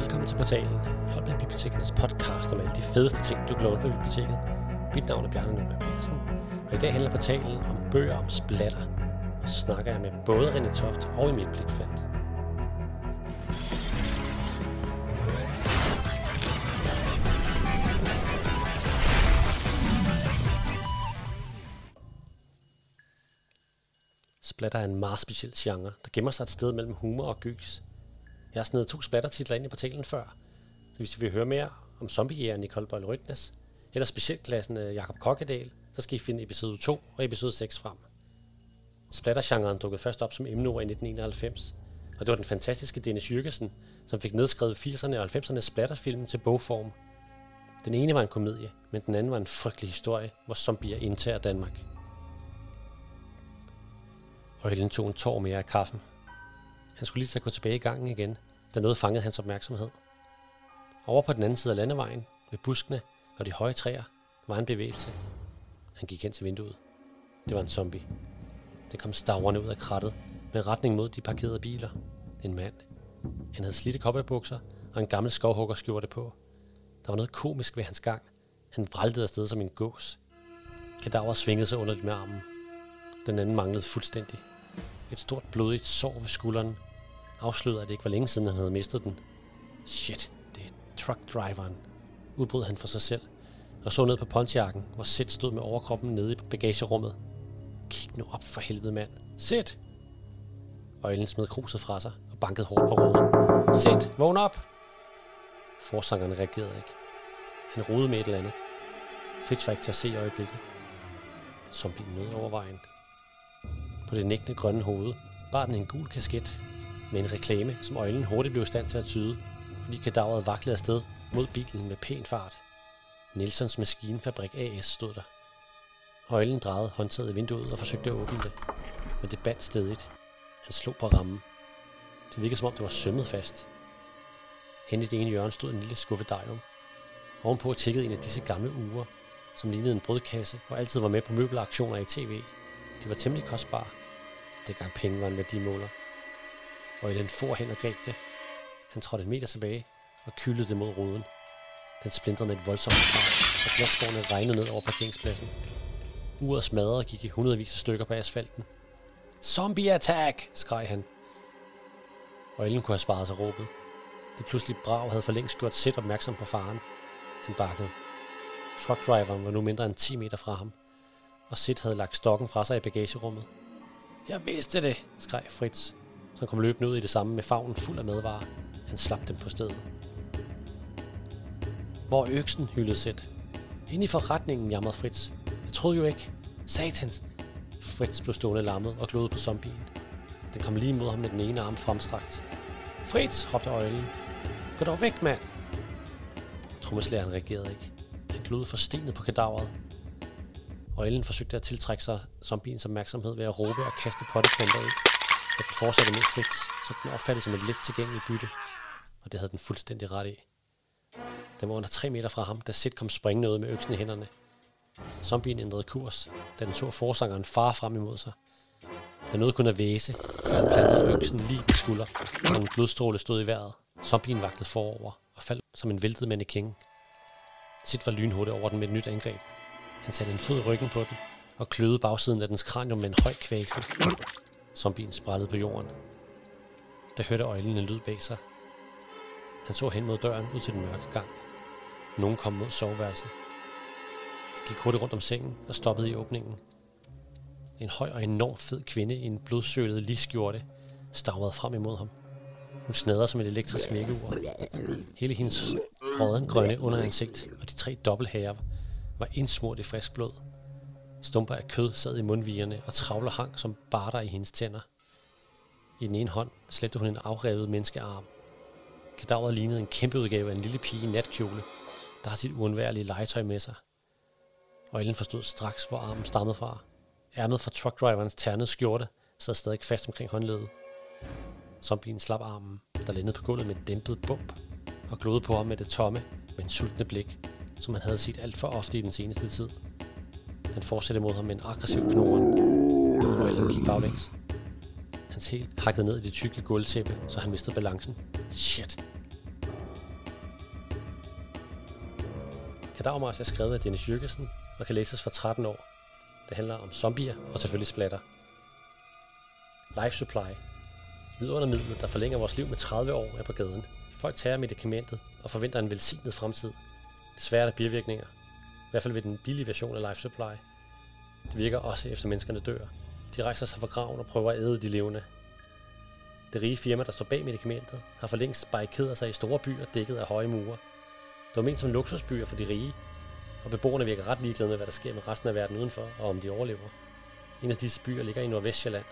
Velkommen til portalen, Holbæk Bibliotekernes podcast om alle de fedeste ting, du kan låne på biblioteket. Mit navn er Bjarne Nødberg Petersen, og i dag handler portalen om bøger om splatter. Og så snakker jeg med både René Toft og Emil Blikfeldt. Splatter er en meget speciel genre, der gemmer sig et sted mellem humor og gys. Jeg har snedet to splattertitler ind i portalen før, så hvis I vil høre mere om zombiejægeren Nicole Boyle Rytnes, eller specialklassen øh, Jakob Kokkedal, så skal I finde episode 2 og episode 6 frem. Splattergenren dukkede først op som emneord i 1991, og det var den fantastiske Dennis Jürgensen, som fik nedskrevet 80'erne og 90'ernes splatterfilm til bogform. Den ene var en komedie, men den anden var en frygtelig historie, hvor zombier indtager Danmark. Og Helen tog en tår mere af kaffen. Han skulle lige til at gå tilbage i gangen igen, da noget fangede hans opmærksomhed. Over på den anden side af landevejen, ved buskene og de høje træer, var en bevægelse. Han gik hen til vinduet. Det var en zombie. Det kom stavrende ud af krattet med retning mod de parkerede biler. En mand. Han havde slidte kopperbukser og en gammel skovhuggerskjorte på. Der var noget komisk ved hans gang. Han vraltede afsted som en gås. Kadaver svingede sig underligt med armen. Den anden manglede fuldstændig. Et stort blodigt sår ved skulderen afslørede, at det ikke var længe siden, han havde mistet den. Shit, det er truckdriveren, udbrød han for sig selv, og så ned på Pontiacen, hvor Sid stod med overkroppen nede i bagagerummet. Kig nu op for helvede, mand. Sid! Øjlen smed kruset fra sig og bankede hårdt på ruden. Sid, vågn op! Forsangeren reagerede ikke. Han rodede med et eller andet. Fritz var ikke til at se i øjeblikket. blev nød over vejen. På det nægtende grønne hoved bar den en gul kasket med en reklame, som øjlen hurtigt blev i stand til at tyde, fordi kadaveret vaklede afsted mod bilen med pæn fart. Nilsons Maskinfabrik AS stod der. Øjlen drejede håndtaget i vinduet og forsøgte at åbne det, men det bandt stedigt. Han slog på rammen. Det virkede som om det var sømmet fast. Hen i det ene hjørne stod en lille skuffe dejum. Ovenpå tikkede en af disse gamle uger, som lignede en brødkasse og altid var med på møbelaktioner i tv. De var temmelig kostbare. Dengang penge var en værdimåler og Ellen for hen og greb det. Han trådte en meter tilbage og kyldede det mod ruden. Den splindrede med et voldsomt krav, og glasbordene regnede ned over parkeringspladsen. Uret smadrede og gik i hundredvis af stykker på asfalten. Zombie attack, skreg han. Og Ellen kunne have sparet sig råbet. Det pludselig brag havde for længst gjort sæt opmærksom på faren. Han bakkede. Truckdriveren var nu mindre end 10 meter fra ham, og Sid havde lagt stokken fra sig i bagagerummet. Jeg vidste det, skreg Fritz, som kom løbende ud i det samme med favnen fuld af madvarer. Han slap dem på stedet. Hvor øksen, hyldede Sæt. Ind i forretningen, jamrede Fritz. Jeg troede jo ikke. Satans! Fritz blev stående lammet og glodede på zombien. Den kom lige mod ham med den ene arm fremstrakt. Fritz, råbte øjlen. Gå dog væk, mand! Trommeslæren reagerede ikke. Han glodede forstenet på kadaveret. Øjlen forsøgte at tiltrække sig zombiens opmærksomhed ved at råbe og kaste potteplanter ud at den fortsatte mod Fritz, så den opfattede som et let tilgængeligt bytte. Og det havde den fuldstændig ret i. Den var under 3 meter fra ham, da Sid kom springende ud med øksen i hænderne. Zombien ændrede kurs, da den så forsangeren far frem imod sig. Den nåede kun at væse, og han plantede øksen lige i skulder, og en blodstråle stod i vejret. Zombien vagtede forover og faldt som en væltet mannequin. Sid var lynhurtig over den med et nyt angreb. Han satte en fod i ryggen på den, og kløede bagsiden af dens kranium med en høj som bilen sprættede på jorden. Der hørte øjlene en lyd bag sig. Han så hen mod døren ud til den mørke gang. Nogen kom mod soveværelset. Gik hurtigt rundt om sengen og stoppede i åbningen. En høj og enormt fed kvinde i en blodsølet liskjorte stavrede frem imod ham. Hun snader som et elektrisk vækkeur. Hele hendes røden grønne underansigt og de tre dobbelthager var indsmurt i frisk blod. Stumper af kød sad i mundvigerne, og travler hang som barter i hendes tænder. I den ene hånd slæbte hun en afrevet menneskearm. Kadaveret lignede en kæmpe udgave af en lille pige i natkjole, der har sit uundværlige legetøj med sig. Og Ellen forstod straks, hvor armen stammede fra. Ærmet fra truckdriverens ternede skjorte sad stadig fast omkring håndledet. Zombien slap armen, der landede på gulvet med et dæmpet bump, og glodede på ham med det tomme, men sultne blik, som han havde set alt for ofte i den seneste tid. Den fortsætter mod ham med en aggressiv knoren. Og Ellen gik baglæns. Hans hæl hakkede ned i det tykke gulvtæppe, så han mistede balancen. Shit. Kadavermars er skrevet af Dennis Jørgensen og kan læses for 13 år. Det handler om zombier og selvfølgelig splatter. Life Supply. Vidundermidlet, der forlænger vores liv med 30 år, er på gaden. Folk tager medicamentet og forventer en velsignet fremtid. Desværre er der bivirkninger, i hvert fald ved den billige version af Life Supply. Det virker også efter menneskerne dør. De rejser sig fra graven og prøver at æde de levende. Det rige firma, der står bag medicamentet, har for længst barrikeret sig i store byer dækket af høje mure. Det var ment som luksusbyer for de rige, og beboerne virker ret ligeglade med, hvad der sker med resten af verden udenfor, og om de overlever. En af disse byer ligger i Nordvestjylland.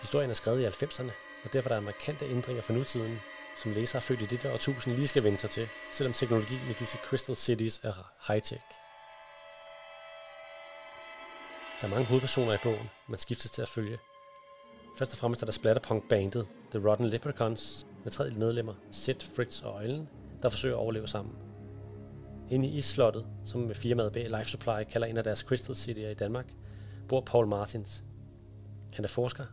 Historien er skrevet i 90'erne, og derfor er der markante ændringer for nutiden, som læser er født i dette årtusind lige skal vende sig til, selvom teknologien i disse Crystal Cities er high-tech. Der er mange hovedpersoner i bogen, man skiftes til at følge. Først og fremmest er der splatterpunk-bandet The Rotten Leprechauns med tre medlemmer, Sid, Fritz og Øjlen, der forsøger at overleve sammen. Inde i isslottet, som med firmaet bag Life Supply kalder en af deres Crystal City'er i Danmark, bor Paul Martins. Han er forsker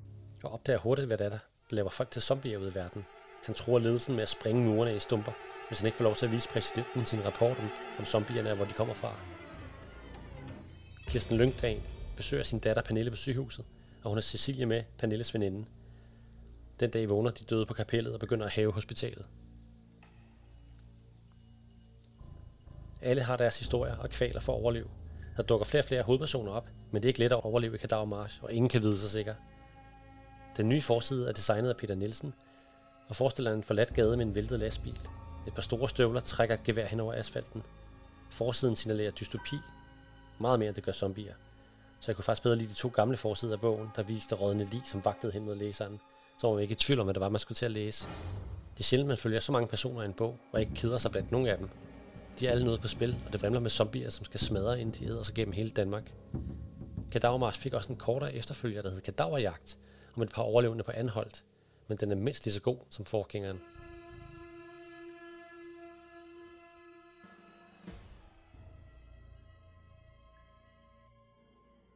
og opdager hurtigt, hvad det er, der laver folk til zombier ude i verden. Han tror ledelsen med at springe murene i stumper, hvis han ikke får lov til at vise præsidenten sin rapport om, om zombierne og hvor de kommer fra. Kirsten Lyngren besøger sin datter Pernille på sygehuset, og hun er Cecilie med, Pernilles veninde. Den dag vågner de døde på kapellet og begynder at have hospitalet. Alle har deres historier og kvaler for at overleve. Der dukker flere og flere hovedpersoner op, men det er ikke let at overleve i Kadavermarsch, og ingen kan vide sig sikker. Den nye forside er designet af Peter Nielsen, og forestiller en forladt gade med en væltet lastbil. Et par store støvler trækker et gevær hen over asfalten. Forsiden signalerer dystopi, meget mere end det gør zombier. Så jeg kunne faktisk bedre lide de to gamle forsider af bogen, der viste rådende lig, som vagtede hen mod læseren. Så var man ikke i tvivl om, hvad det var, man skulle til at læse. Det er sjældent, man følger så mange personer i en bog, og ikke keder sig blandt nogen af dem. De er alle noget på spil, og det vrimler med zombier, som skal smadre, inden de æder sig gennem hele Danmark. Kadavermars fik også en kortere efterfølger, der hed Kadaverjagt, om et par overlevende på Anholdt, men den er mindst lige så god som forgængeren.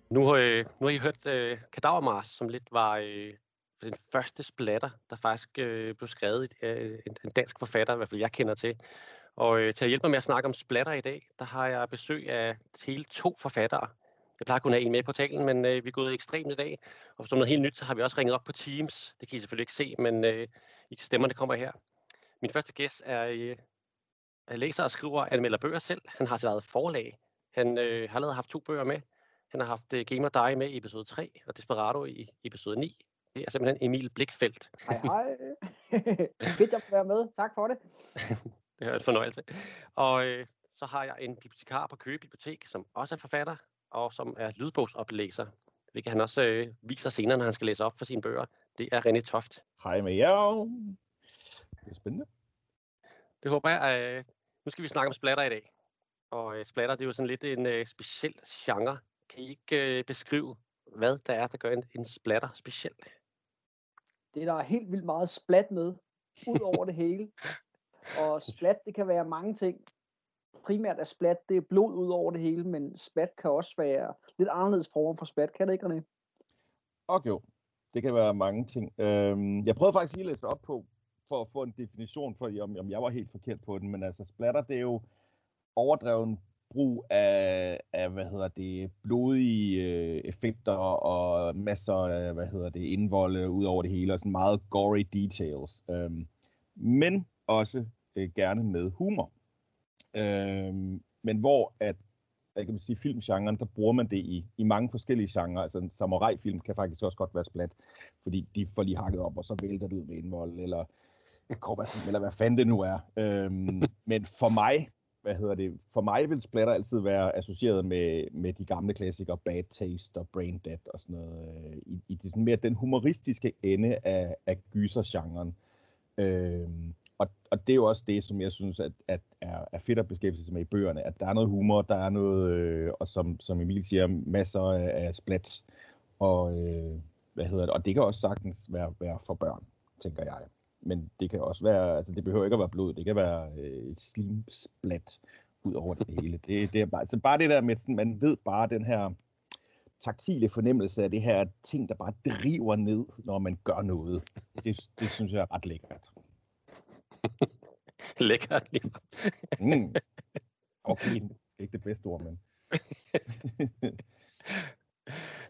Nu, øh, nu har I hørt øh, Kadavermars, som lidt var øh, den første splatter, der faktisk øh, blev skrevet af øh, en, en dansk forfatter, i hvert fald jeg kender til. Og øh, til at hjælpe mig med at snakke om splatter i dag, der har jeg besøg af hele to forfattere. Jeg plejer kun at have en med på talen, men øh, vi er gået ekstremt i dag. Og som noget helt nyt, så har vi også ringet op på Teams. Det kan I selvfølgelig ikke se, men øh, I stemmer, det kommer her. Min første gæst er, øh, er læser og skriver anmelder bøger selv. Han har sit eget forlag. Han øh, har allerede haft to bøger med. Han har haft øh, Gamer Die med i episode 3 og Desperado i episode 9. Det er simpelthen Emil Blikfeldt. Hej hej. Fedt, at være med. Tak for det. det er en fornøjelse. Og øh, så har jeg en bibliotekar på Køge Bibliotek, som også er forfatter, og som er lydbogsoplæser, hvilket han også øh, viser senere, når han skal læse op for sine bøger. Det er René Toft. Hej med jer. Det er spændende. Det håber jeg. Øh, nu skal vi snakke om splatter i dag. Og øh, splatter, det er jo sådan lidt en øh, speciel genre. Kan I ikke øh, beskrive, hvad der er, der gør en, en splatter speciel? Det der er helt vildt meget splat med, ud over det hele. Og splat, det kan være mange ting primært er splat, det er blod ud over det hele, men splat kan også være lidt anderledes former for splat, kan det ikke, René? Okay, jo. Det kan være mange ting. Øhm, jeg prøvede faktisk lige at læse op på, for at få en definition for, om, om jeg var helt forkert på den, men altså splatter, det er jo overdreven brug af, af hvad hedder det, blodige øh, effekter og masser af, hvad hedder det, indvolde ud over det hele, og sådan meget gory details. Øhm, men også øh, gerne med humor. Øh, men hvor at, jeg kan sige, filmgenren, der bruger man det i, i mange forskellige genrer. Altså en samurai-film kan faktisk også godt være splat, fordi de får lige hakket op, og så vælter det ud med indvold, eller eller hvad fanden det nu er. Øhm, men for mig, hvad hedder det, for mig vil splatter altid være associeret med, med de gamle klassikere, Bad Taste og Brain Dead og sådan noget, øh, i, i det sådan mere den humoristiske ende af, af gysergenren. Øhm, og, og det er jo også det, som jeg synes at, at er, er fedt at beskæftige sig med i bøgerne, at der er noget humor, der er noget, øh, og som, som Emil siger, masser af, af splats, og øh, hvad hedder det, og det kan også sagtens være, være for børn, tænker jeg. Men det kan også være, altså det behøver ikke at være blod, det kan være øh, slimsplat ud over det hele. Det, det er bare, altså bare det der med, sådan, man ved bare den her taktile fornemmelse af det her ting, der bare driver ned, når man gør noget. Det, det synes jeg er ret lækkert. Lækkert lige mm. Okay, det er ikke det bedste ord, men...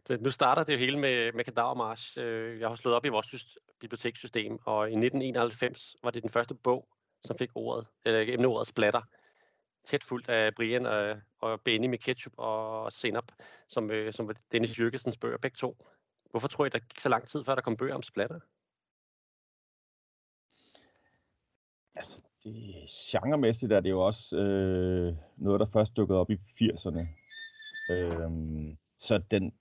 Så nu starter det jo hele med, med Kadavermarsch. Øh, Jeg har slået op i vores syst- bibliotekssystem, og i 1991 var det den første bog, som fik ordet, eller emneordet splatter. Tæt fuldt af Brian og, og Benny med ketchup og senap, som, øh, som var Dennis Jørgensens bøger, begge to. Hvorfor tror I, der gik så lang tid, før der kom bøger om splatter? Altså, det, genremæssigt er det jo også øh, noget, der først dukkede op i 80'erne. Øh, så den,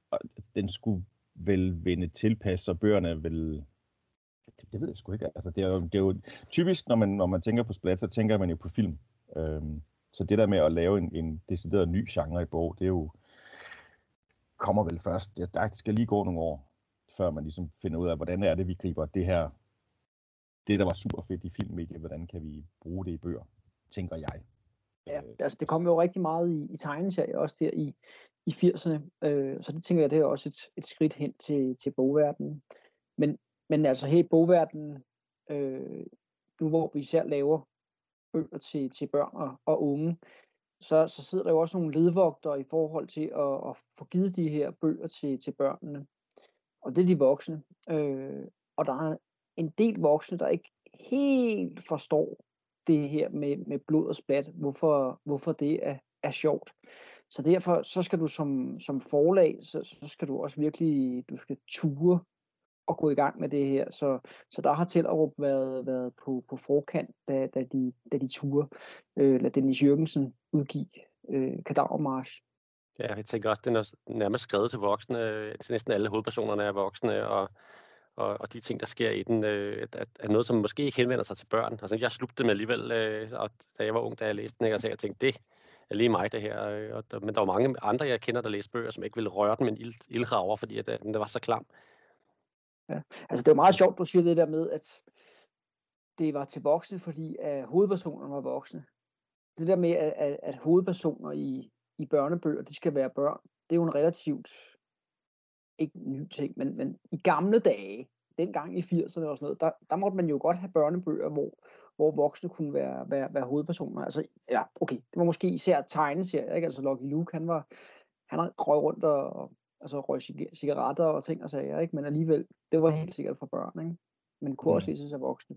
den skulle vel vende tilpas, og bøgerne vil... vel... Det, det ved jeg sgu ikke. Altså, det, er jo, det er jo typisk, når man, når man tænker på splat, så tænker man jo på film. Øh, så det der med at lave en, en decideret ny genre i bog, det er jo kommer vel først. Der skal lige gå nogle år, før man ligesom finder ud af, hvordan er det, vi griber det her, det der var super fedt i filmmediet, hvordan kan vi bruge det i bøger, tænker jeg. Ja, Øh, altså det kom jo rigtig meget i, i tegneserier også der i, i 80'erne, øh, så det tænker jeg, det er også et, et skridt hen til, til bogverdenen. Men, men altså her i bogverdenen, øh, nu hvor vi især laver bøger til, til børn og, og unge, så, så sidder der jo også nogle ledvogtere i forhold til at, at få givet de her bøger til, til børnene. Og det er de voksne. Øh, og der er en del voksne, der ikke helt forstår det her med, med blod og splat, hvorfor, hvorfor det er, er sjovt. Så derfor så skal du som, som forlag, så, så skal du også virkelig, du skal ture og gå i gang med det her. Så, så der har Tellerup været, været på, på forkant, da, da, de, da de ture øh, lad Dennis Jørgensen udgive øh, Kadavermarsch. Ja, jeg tænker også, den er nærmest skrevet til voksne. Øh, til næsten alle hovedpersonerne er voksne, og, og, og de ting, der sker i den, øh, er, noget, som måske ikke henvender sig til børn. Altså, jeg slugte dem alligevel, øh, og da jeg var ung, da jeg læste den, ikke? og så jeg tænkte, det er lige mig, det her. øh, Og der, men der var mange andre, jeg kender, der læste bøger, som ikke ville røre den med en ild, ildrager, fordi at, øh, den var så klam. Altså det er meget sjovt, du siger det der med, at det var til voksne, fordi at hovedpersonerne var voksne. Det der med, at, at, at hovedpersoner i, i børnebøger, de skal være børn, det er jo en relativt, ikke ny ting, men, men i gamle dage, dengang i 80'erne og sådan noget, der, der måtte man jo godt have børnebøger, hvor, hvor voksne kunne være, være, være hovedpersoner. Altså, ja, okay, det var måske især tegneserier, ikke? Altså Lucky Luke, han var, han røg rundt og, og altså røg cig- cigaretter og ting og sager, ikke? Men alligevel, det var helt sikkert for børn, ikke? Men kunne også Mm. læses af voksne.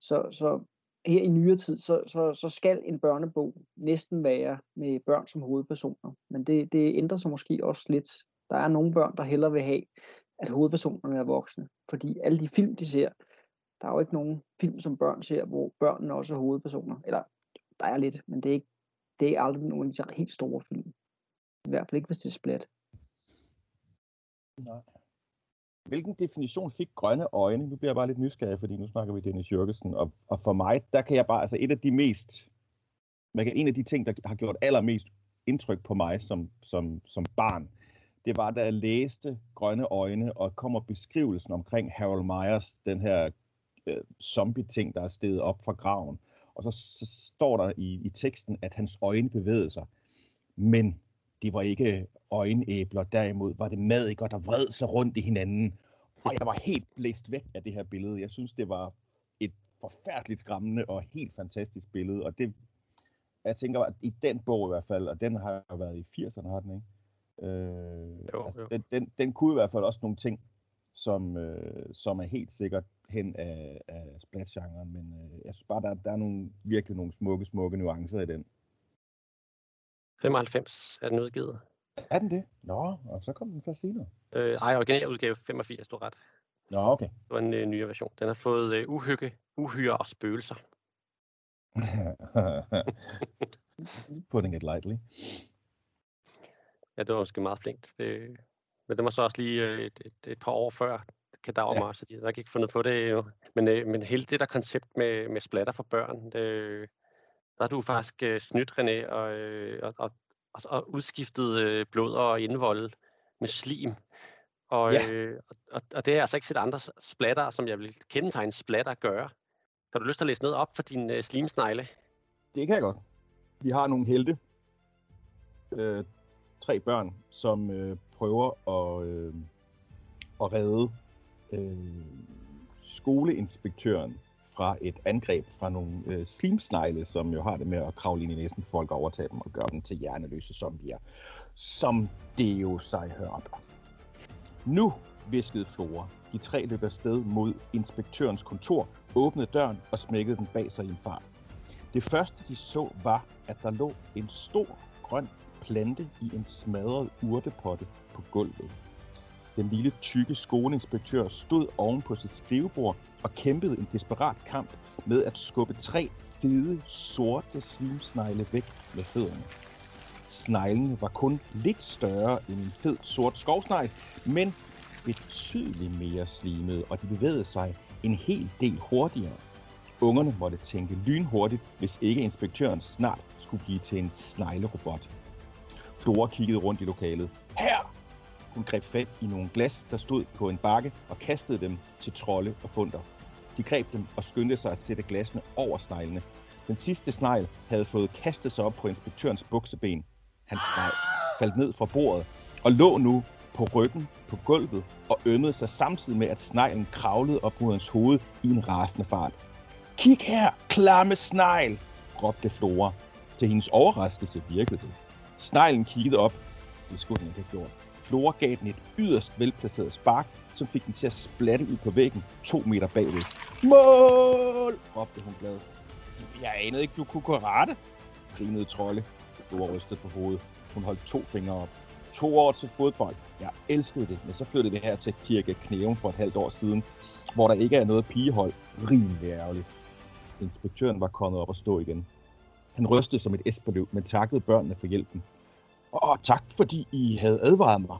Så, så her i nyere tid, så, så, så skal en børnebog næsten være med børn som hovedpersoner. Men det, det ændrer sig måske også lidt. Der er nogle børn, der hellere vil have, at hovedpersonerne er voksne. Fordi alle de film, de ser, der er jo ikke nogen film, som børn ser, hvor børnene også er hovedpersoner. Eller der er lidt, men det er, ikke, det er aldrig nogen af de helt store film. I hvert fald ikke, hvis det er splat. Nej. Hvilken definition fik grønne øjne? Nu bliver jeg bare lidt nysgerrig, fordi nu snakker vi Dennis Jørgensen, og, og for mig, der kan jeg bare, altså et af de mest, man kan, en af de ting, der har gjort allermest indtryk på mig som, som, som barn, det var, da jeg læste Grønne Øjne, og kommer beskrivelsen omkring Harold Myers, den her øh, zombie-ting, der er steget op fra graven. Og så, så står der i, i teksten, at hans øjne bevægede sig. Men det var ikke øjenæbler, derimod var det madikker, der vred sig rundt i hinanden. Og jeg var helt blæst væk af det her billede. Jeg synes, det var et forfærdeligt skræmmende og helt fantastisk billede. Og det, jeg tænker, at i den bog i hvert fald, og den har jo været i 80'erne, har den ikke? Øh, Jo, altså, jo. Den, den, den kunne i hvert fald også nogle ting, som, øh, som er helt sikkert hen af, af splatgenren, men øh, jeg synes bare, der, der er nogle, virkelig nogle smukke, smukke nuancer i den. 95 er den udgivet. Er den det? Nå, og så kom den først senere. Øh, ej, original udgave 85, du ret. Nå, okay. Det var en øh, nyere version. Den har fået øh, uhygge, uhyre og spøgelser. Putting it lightly. Ja, det var måske meget flinkt. Det, men det var så også lige øh, et, et, et par år før Kadavermar, ja. så de havde ikke fundet på det endnu. Men, øh, men hele det der koncept med, med splatter for børn, det, der har du faktisk øh, snydt, René, og, øh, og, og, og, udskiftet øh, blod og indvold med slim. Og, Ja. øh, og, og, og det er altså ikke set andre splatter, som jeg vil kendetegne splatter gøre. Har du lyst til at læse noget op for din øh, slimsnegle? Det kan jeg godt. Vi har nogle helte. Øh, tre børn, som øh, prøver at, øh, at redde øh, skoleinspektøren fra et angreb fra nogle øh, slimsnegle, som jo har det med at kravle ind i næsen på folk og overtage dem og gøre dem til hjerneløse zombier, som det jo sig hører op. Nu viskede Flora. De tre løb afsted mod inspektørens kontor, åbnede døren og smækkede den bag sig i en fart. Det første, de så, var, at der lå en stor grøn plante i en smadret urtepotte på gulvet. Den lille, tykke skoleinspektør stod oven på sit skrivebord og kæmpede en desperat kamp med at skubbe tre fede, sorte slimsnegle væk med fødderne. Sneglene var kun lidt større end en fed sort skovsnegl, men betydeligt mere slimede, og de bevægede sig en hel del hurtigere. Ungerne måtte tænke lynhurtigt, hvis ikke inspektøren snart skulle blive til en sneglerobot. Flora kiggede rundt i lokalet. Her! Hun greb fat i nogle glas, der stod på en bakke, og kastede dem til trolde og funder. De greb dem og skyndte sig at sætte glasene over sneglene. Den sidste snegl havde fået kastet sig op på inspektørens bukseben. Han skreg, faldt ned fra bordet og lå nu på ryggen på gulvet og ømmede sig samtidig med, at sneglen kravlede op mod hans hoved i en rasende fart. Kig her, klamme snegl, råbte Flora. Til hendes overraskelse virkede det. Sneglen kiggede op. Det skulle den ikke have gjort. Flora gav den et yderst velplaceret spark, som fik den til at splatte ud på væggen to meter bagved. Mål! råbte hun glad. Jeg anede ikke, du kunne karate, grinede Trolle. Flora rystede på hovedet. Hun holdt to fingre op. To år til fodbold. Jeg elskede det, men så flyttede det her til Kirke Knæven for et halvt år siden, hvor der ikke er noget pigehold. Rimelig ærgerligt. Inspektøren var kommet op og stå igen. Han rystede som et esperløv, men takkede børnene for hjælpen. Og tak, fordi I havde advaret mig.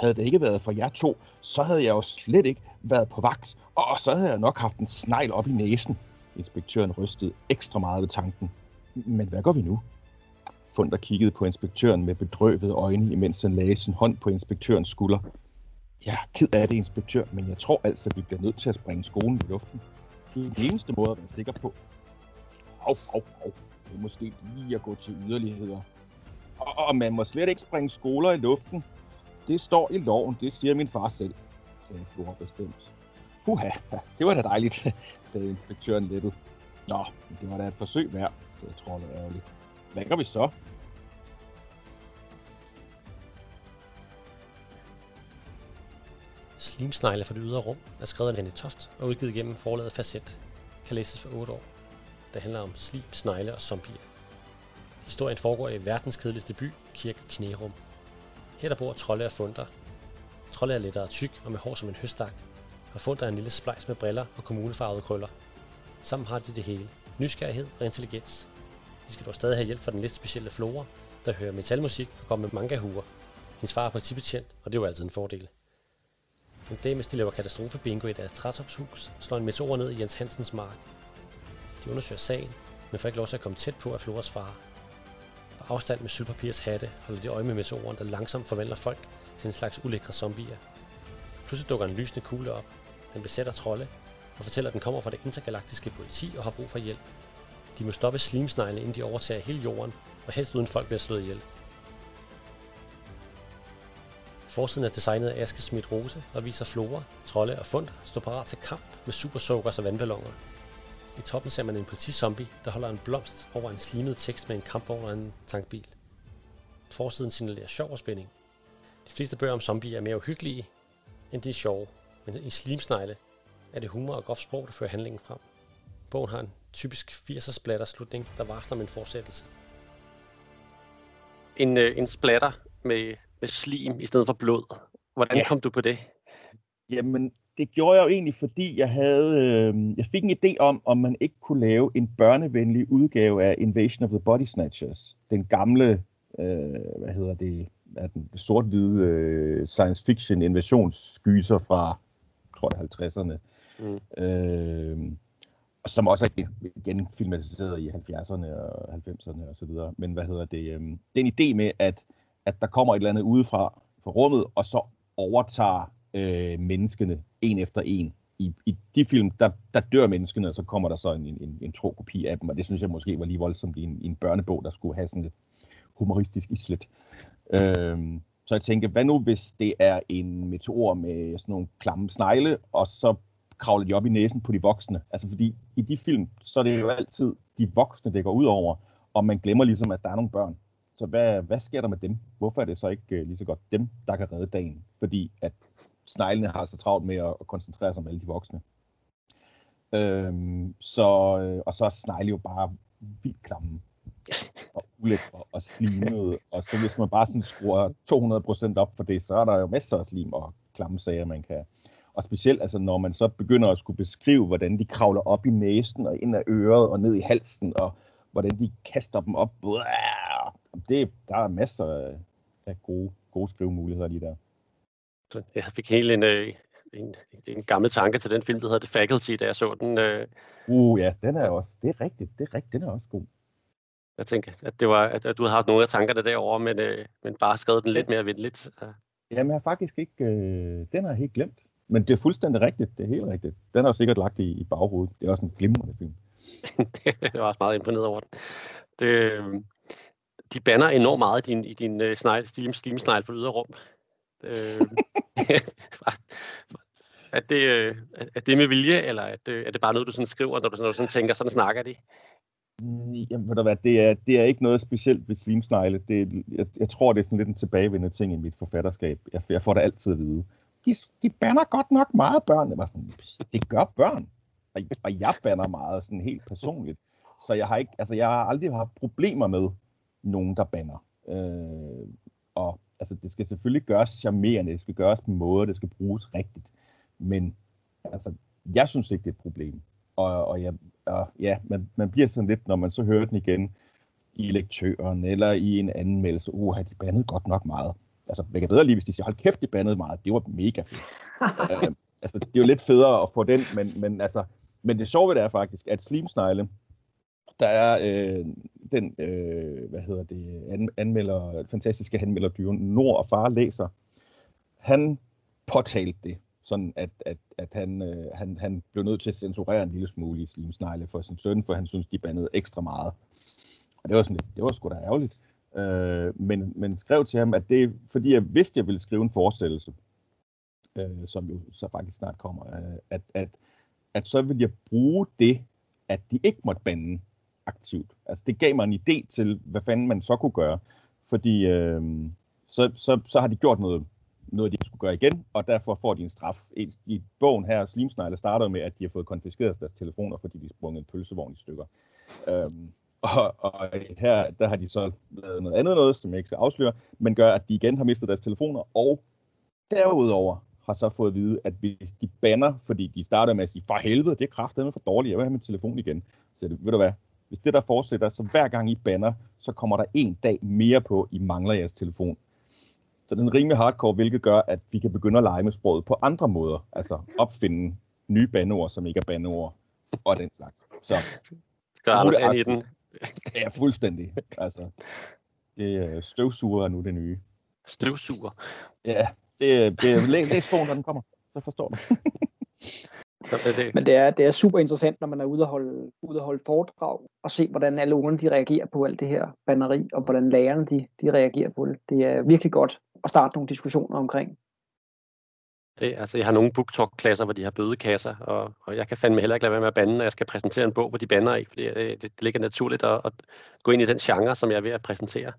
Havde det ikke været for jer to, så havde jeg jo slet ikke været på vagt, og så havde jeg nok haft en snegl op i næsen. Inspektøren rystede ekstra meget ved tanken. Men hvad gør vi nu? Funder kiggede på inspektøren med bedrøvede øjne, imens han lagde sin hånd på inspektørens skulder. Jeg er ked af det, inspektør, men jeg tror altså, at vi bliver nødt til at springe skolen i luften. Det er den eneste måde at være sikker på. Au, au, au. Måske lige at gå til yderligheder. Og, og man må slet ikke springe skoler i luften. Det står i loven, det siger min far selv, sagde Flora bestemt. Huha, det var da dejligt, sagde inspektøren lettet. Nå, men det var da et forsøg værd, sagde troldet ærgerligt. Hvad gør vi så? Slimsnegle fra det ydre rum er skrevet af René Toft og udgivet gennem forlaget Facet. Kan læses for 8 år. Det handler om slim, snegle og zombier. Historien foregår i verdens kedeligste by, Kirke Knerum. Her der bor trolde og funder. Trolde er lettere tyk og med hår som en høstak, og funder er en lille splejs med briller og kommunefarvede krøller. Sammen har de det hele. Nysgerrighed og intelligens. De skal dog stadig have hjælp fra den lidt specielle Flora, der hører metalmusik og går med mangahuer. Hendes far er politibetjent, og det er jo altid en fordel. En dag, mens de laver katastrofebingo i deres trætopshus, slår en meteor ned i Jens Hansens mark. De undersøger sagen, men får ikke lov til at komme tæt på af Floras far. På afstand med sølvpapirs hatte holder de øje med meteoren, der langsomt forvandler folk til en slags ulækre zombier. Pludselig dukker en lysende kugle op. Den besætter trolde og fortæller, at den kommer fra det intergalaktiske politi og har brug for hjælp. De må stoppe slimsnegle, inden de overtager hele jorden, og helst uden folk bliver slået ihjel. Forsiden er designet af Aske Schmidt Rose og viser Flora, Trolde og Fund stå parat til kamp med supersukkers og vandballoner. I toppen ser man en politizombie, der holder en blomst over en slimet tekst med en kampvogn og en tankbil. Forsiden signalerer sjov og spænding. De fleste bøger om zombier er mere uhyggelige, end de er sjove, men i Slimsnegle er det humor og groft sprog, der fører handlingen frem. Bogen har en typisk 80'er splatter slutning, der varsler om en fortsættelse. En, øh, en splatter med, med slim i stedet for blod. Hvordan Ja. kom du på det? Jamen, det gjorde jeg jo egentlig, fordi jeg havde, øh, jeg fik en idé om, om man ikke kunne lave en børnevenlig udgave af Invasion of the Body Snatchers. Den gamle, øh, hvad hedder det, er den sort-hvide øh, science fiction invasionsgyser fra, tror jeg, 50'erne. Mm. Øh, og som også er igen filmatiseret i 70'erne og 90'erne og så videre. Men hvad hedder det? øhm, den idé med, at, at der kommer et eller andet udefra fra rummet, og så overtager øh, menneskene en efter en. I, I de film, der, der dør menneskene, og så kommer der så en, en, en tro kopi af dem, og det synes jeg måske var lige voldsomt i en, i en børnebog, der skulle have sådan lidt humoristisk islet. Øh, så jeg tænkte, hvad nu hvis det er en meteor med sådan nogle klamme snegle, og så kravler de op i næsen på de voksne. Altså fordi i de film, så er det jo altid de voksne, det går ud over, og man glemmer ligesom, at der er nogle børn. Så hvad, hvad sker der med dem? Hvorfor er det så ikke uh, lige så godt dem, der kan redde dagen? Fordi at sneglene har så travlt med at, at koncentrere sig om alle de voksne. Øhm, så, øh, og så er snegle jo bare vildt klamme og ulækre og slimede. Og så hvis man bare sådan skruer 200% op for det, så er der jo masser af slim og klamme sager, man kan. Og specielt altså, når man så begynder at skulle beskrive, hvordan de kravler op i næsen og ind af øret og ned i halsen, og hvordan de kaster dem op. Det, der er masser af gode, gode skrivemuligheder lige der. Jeg fik helt en, øh, en, en gammel tanke til den film, der hedder The Faculty, da jeg så den. Øh. Uh ja, den er også, det er rigtigt, det er rigtigt, den er også god. Jeg tænker, at, det var, at, du havde haft nogle af tankerne derovre, men, øh, men bare skrevet den lidt mere venligt. Jamen, jeg har faktisk ikke, øh, den har jeg helt glemt. Men det er fuldstændig rigtigt, det er helt rigtigt. Den er jo sikkert lagt i, i baghovedet. Det er også en glimrende film. det var også meget imponeret over den. Det, øh, de banner enormt meget i din, i din uh, snegl, slim, slimsnegl på rum. Øh, at det, at er det med vilje, eller at, det, er det bare noget, du sådan skriver, når du, når du sådan tænker, sådan snakker de? Jamen, ved du hvad, det er, det er ikke noget specielt ved slimsnegle. Det, jeg, jeg tror, det er sådan lidt en tilbagevendende ting i mit forfatterskab. Jeg, jeg får det altid at vide. De, de banner godt nok meget børn. Jeg var sådan, det gør børn. Og, og jeg banner meget sådan helt personligt. Så jeg har, ikke, altså, jeg har aldrig haft problemer med nogen, der banner. Øh, og altså, det skal selvfølgelig gøres charmerende, det skal gøres på en måde, det skal bruges rigtigt. Men altså, jeg synes ikke, det er et problem. Og, og, jeg, og ja, man, man bliver sådan lidt, når man så hører den igen i lektøren eller i en anmeldelse, uh, de bandet godt nok meget. Altså, jeg kan bedre lige, hvis de siger, hold kæft, de bandede meget. Det var mega fedt. uh, altså, det er jo lidt federe at få den, men, men altså, men det sjove det er faktisk, at Slimsnegle, der er øh, den, øh, hvad hedder det, an, anmelder, fantastiske anmelder Dyren, Nord og Far læser, han påtalte det, sådan at, at, at han, øh, han, han blev nødt til at censurere en lille smule i Slimsnegle for sin søn, for han synes, de bandede ekstra meget. Og det var sådan lidt, det var sgu da ærgerligt. Øh, men, men skrev til ham, at det fordi jeg vidste, jeg ville skrive en forestillelse, øh, som jo så faktisk snart kommer, øh, at, at, at så ville jeg bruge det, at de ikke måtte bande aktivt. Altså det gav mig en idé til, hvad fanden man så kunne gøre. Fordi øh, så, så, så har de gjort noget, noget, de skulle gøre igen, og derfor får de en straf. I, i bogen her, Slimsnegle, starter med, at de har fået konfiskeret deres telefoner, fordi de sprunget en pølsevogn i stykker. Øhm, og, og her, der har de så lavet noget andet noget, som jeg ikke skal afsløre, men gør, at de igen har mistet deres telefoner, og derudover har så fået at vide, at hvis de banner, fordi de starter med at sige, for helvede, det er kraftedeme for dårligt, jeg vil have min telefon igen. Så det, ved du hvad, hvis det der fortsætter, så hver gang I banner, så kommer der en dag mere på, I mangler jeres telefon. Så det er rimelig hardcore, hvilket gør, at vi kan begynde at lege med sproget på andre måder. Altså opfinde nye bandeord, som ikke er bandeord, og den slags. Så Skal Anders ind i den? Ja, fuldstændig. Altså, det er støvsuger er nu det nye. Støvsuger? Ja, det, det er læs, læs bogen, når den kommer, så forstår du. Men det er, det er super interessant, når man er ude og holde, ude og holde foredrag, og se, hvordan alle ungerne de reagerer på alt det her banneri, og hvordan lærerne de, de reagerer på det. Det er virkelig godt at starte nogle diskussioner omkring. Det, altså, jeg har nogle booktalk-klasser, hvor de har bødekasser, og, og jeg kan fandme heller ikke lade være med at bande, når jeg skal præsentere en bog, hvor de bander i, fordi det, det, det ligger naturligt at, at gå ind i den genre, som jeg er ved at præsentere.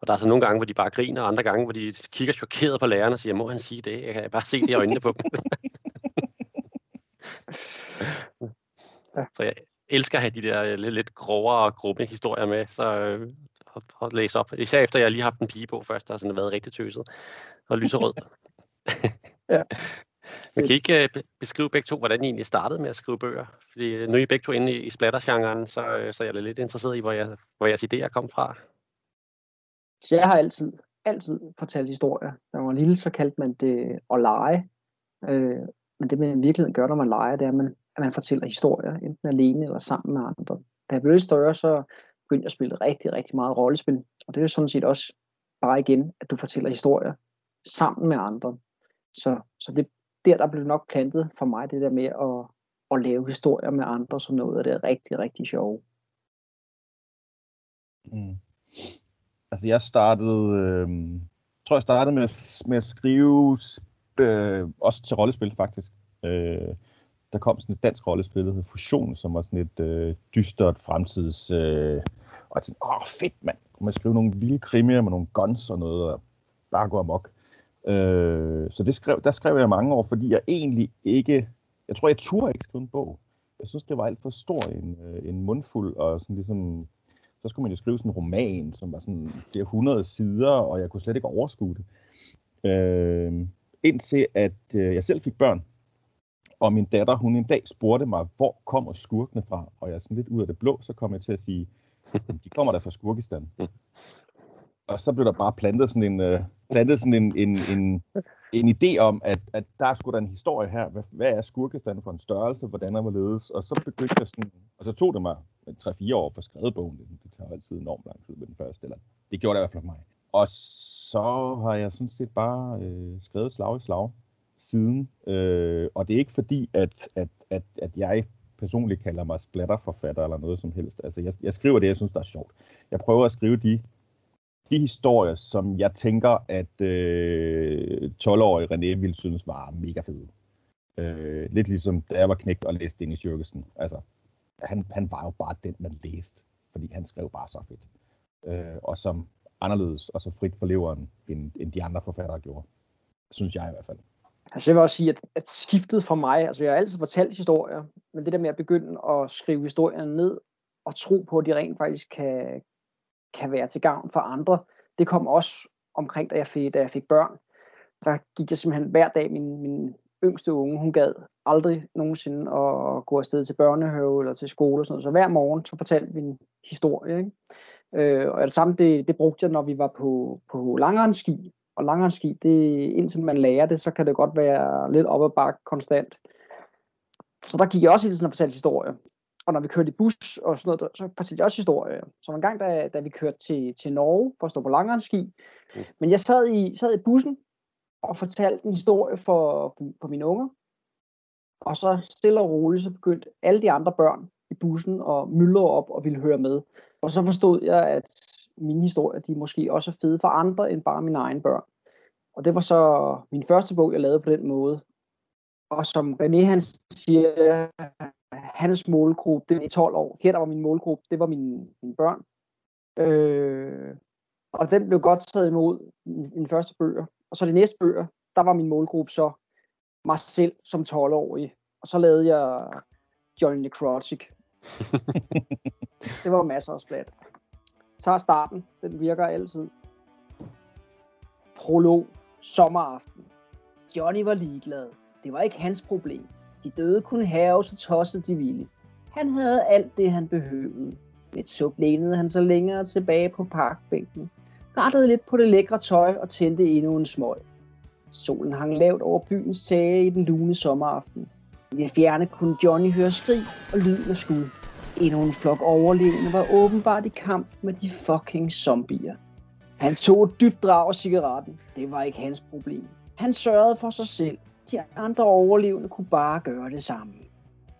Og der er så nogle gange, hvor de bare griner, og andre gange, hvor de kigger chokeret på læreren og siger, må han sige det? Jeg kan bare se det i øjnene på dem. Så jeg elsker at have de der lidt, lidt grovere og gruppe historier med, så øh, og, og læse op. Især efter jeg lige har haft en pige på først, der har sådan været rigtig tøset og lyserød. ja. Men kan I ikke uh, beskrive begge to, hvordan I egentlig startede med at skrive bøger? Fordi nu er I begge to inde i, i splattergenren, så, uh, så jeg er lidt interesseret i, hvor, jeg, hvor jeres idéer kom fra. Så jeg har altid, altid fortalt historier. Da man var lille, så kaldte man det at lege. Øh, men det, man i virkeligheden gør, når man leger, det er, at man, at man fortæller historier, enten alene eller sammen med andre. Da jeg blev lidt større, så begyndte jeg at spille rigtig, rigtig meget rollespil. Og det er jo sådan set også bare igen, at du fortæller historier sammen med andre. Så, så det, der, der blev nok plantet for mig, det der med at, at lave historier med andre, som noget af det er rigtig, rigtig sjovt. Mm. Altså jeg startede, øh, tror jeg startede med, med at skrive øh, også til rollespil faktisk. Øh, der kom sådan et dansk rollespil, der hed Fusion, som var sådan et øh, dystert fremtids... Øh, og jeg tænkte, åh fedt mand, kunne man skrive nogle vilde krimier med nogle guns og noget, og bare gå amok. Øh, så det skrev, der skrev jeg mange år, fordi jeg egentlig ikke... Jeg tror, jeg turde ikke skrive en bog. Jeg synes, det var alt for stor en, øh, en mundfuld, og sådan ligesom... Så skulle man jo skrive sådan en roman, som var sådan flere hundrede sider, og jeg kunne slet ikke overskue det. Øh, indtil at øh, jeg selv fik børn, og min datter, hun en dag spurgte mig, hvor kommer skurkene fra? Og jeg er sådan lidt ud af det blå, så kom jeg til at sige, de kommer der fra Skurkistan. Og så blev der bare plantet sådan en, uh, plantet sådan en, en, en, en idé om, at, at der er sgu da en historie her. Hvad, hvad er Skurkistan for en størrelse? Hvordan er ledes? Og så begyndte jeg sådan, og så tog det mig 3-4 år for skrevet bogen. Det, det tager altid enormt lang tid med den første, eller det gjorde det i hvert fald for mig. Og så har jeg sådan set bare øh, skrevet slag i slag siden. Øh, og det er ikke fordi, at, at, at, at jeg personligt kalder mig splatterforfatter eller noget som helst. Altså, jeg, jeg skriver det, jeg synes, der er sjovt. Jeg prøver at skrive de, de historier, som jeg tænker, at øh, 12-årige René ville synes var mega fede. Øh, lidt ligesom da jeg var knægt og læste Dennis Jørgensen. Altså, han, han var jo bare den, man læste, fordi han skrev bare så fedt. Øh, og som anderledes og så frit for leveren, end, end de andre forfattere gjorde. Synes jeg i hvert fald. Altså jeg vil også sige, at, at skiftet for mig, altså jeg har altid fortalt historier, men det der med at begynde at skrive historierne ned, og tro på, at de rent faktisk kan, kan være til gavn for andre, det kom også omkring, da jeg fik, da jeg fik børn. Så gik jeg simpelthen hver dag, min, min yngste unge, hun gad aldrig nogensinde at gå afsted til børnehave eller til skole og sådan noget. Så hver morgen, så fortalte vi en historie. Ikke? Øh, og det samme, det, det brugte jeg, når vi var på, på langrensski. Og langrensski, det, indtil man lærer det, så kan det godt være lidt op ad bakke konstant. Så der gik jeg også hele tiden og fortalte historier. Og når vi kørte i bus og sådan noget, så fortalte jeg også historier. Så en gang, da, da vi kørte til, til Norge for at stå på langrensski, mm. men jeg sad i, sad i bussen og fortalte en historie for, for, for mine unger. Og så stille og roligt, så begyndte alle de andre børn i bussen og myldre op og ville høre med. Og så forstod jeg, at mine historier, de måske også er fede for andre end bare mine egne børn. Og det var så min første bog, jeg lavede på den måde. Og som René han siger, hans målgruppe, det er 12 år. Her der var min målgruppe, det var mine, mine børn. Øh, og den blev godt taget imod min første bøger. Og så de næste bøger, der var min målgruppe så mig selv som 12-årig. Og så lavede jeg Johnny Necrotic. det var masser af splat. Så starten, den virker altid. Prolog, sommeraften. Johnny var ligeglad. Det var ikke hans problem. De døde kunne have, så tosset de ville. Han havde alt det, han behøvede. Lidt suk lænede han så længere tilbage på parkbænken. Rettede lidt på det lækre tøj og tændte endnu en smøg. Solen hang lavt over byens tage i den lune sommeraften. I det fjerne kunne Johnny høre skrig og lyd af skud. Endnu en flok overlevende var åbenbart i kamp med de fucking zombier. Han tog et dybt drag af cigaretten. Det var ikke hans problem. Han sørgede for sig selv. De andre overlevende kunne bare gøre det samme.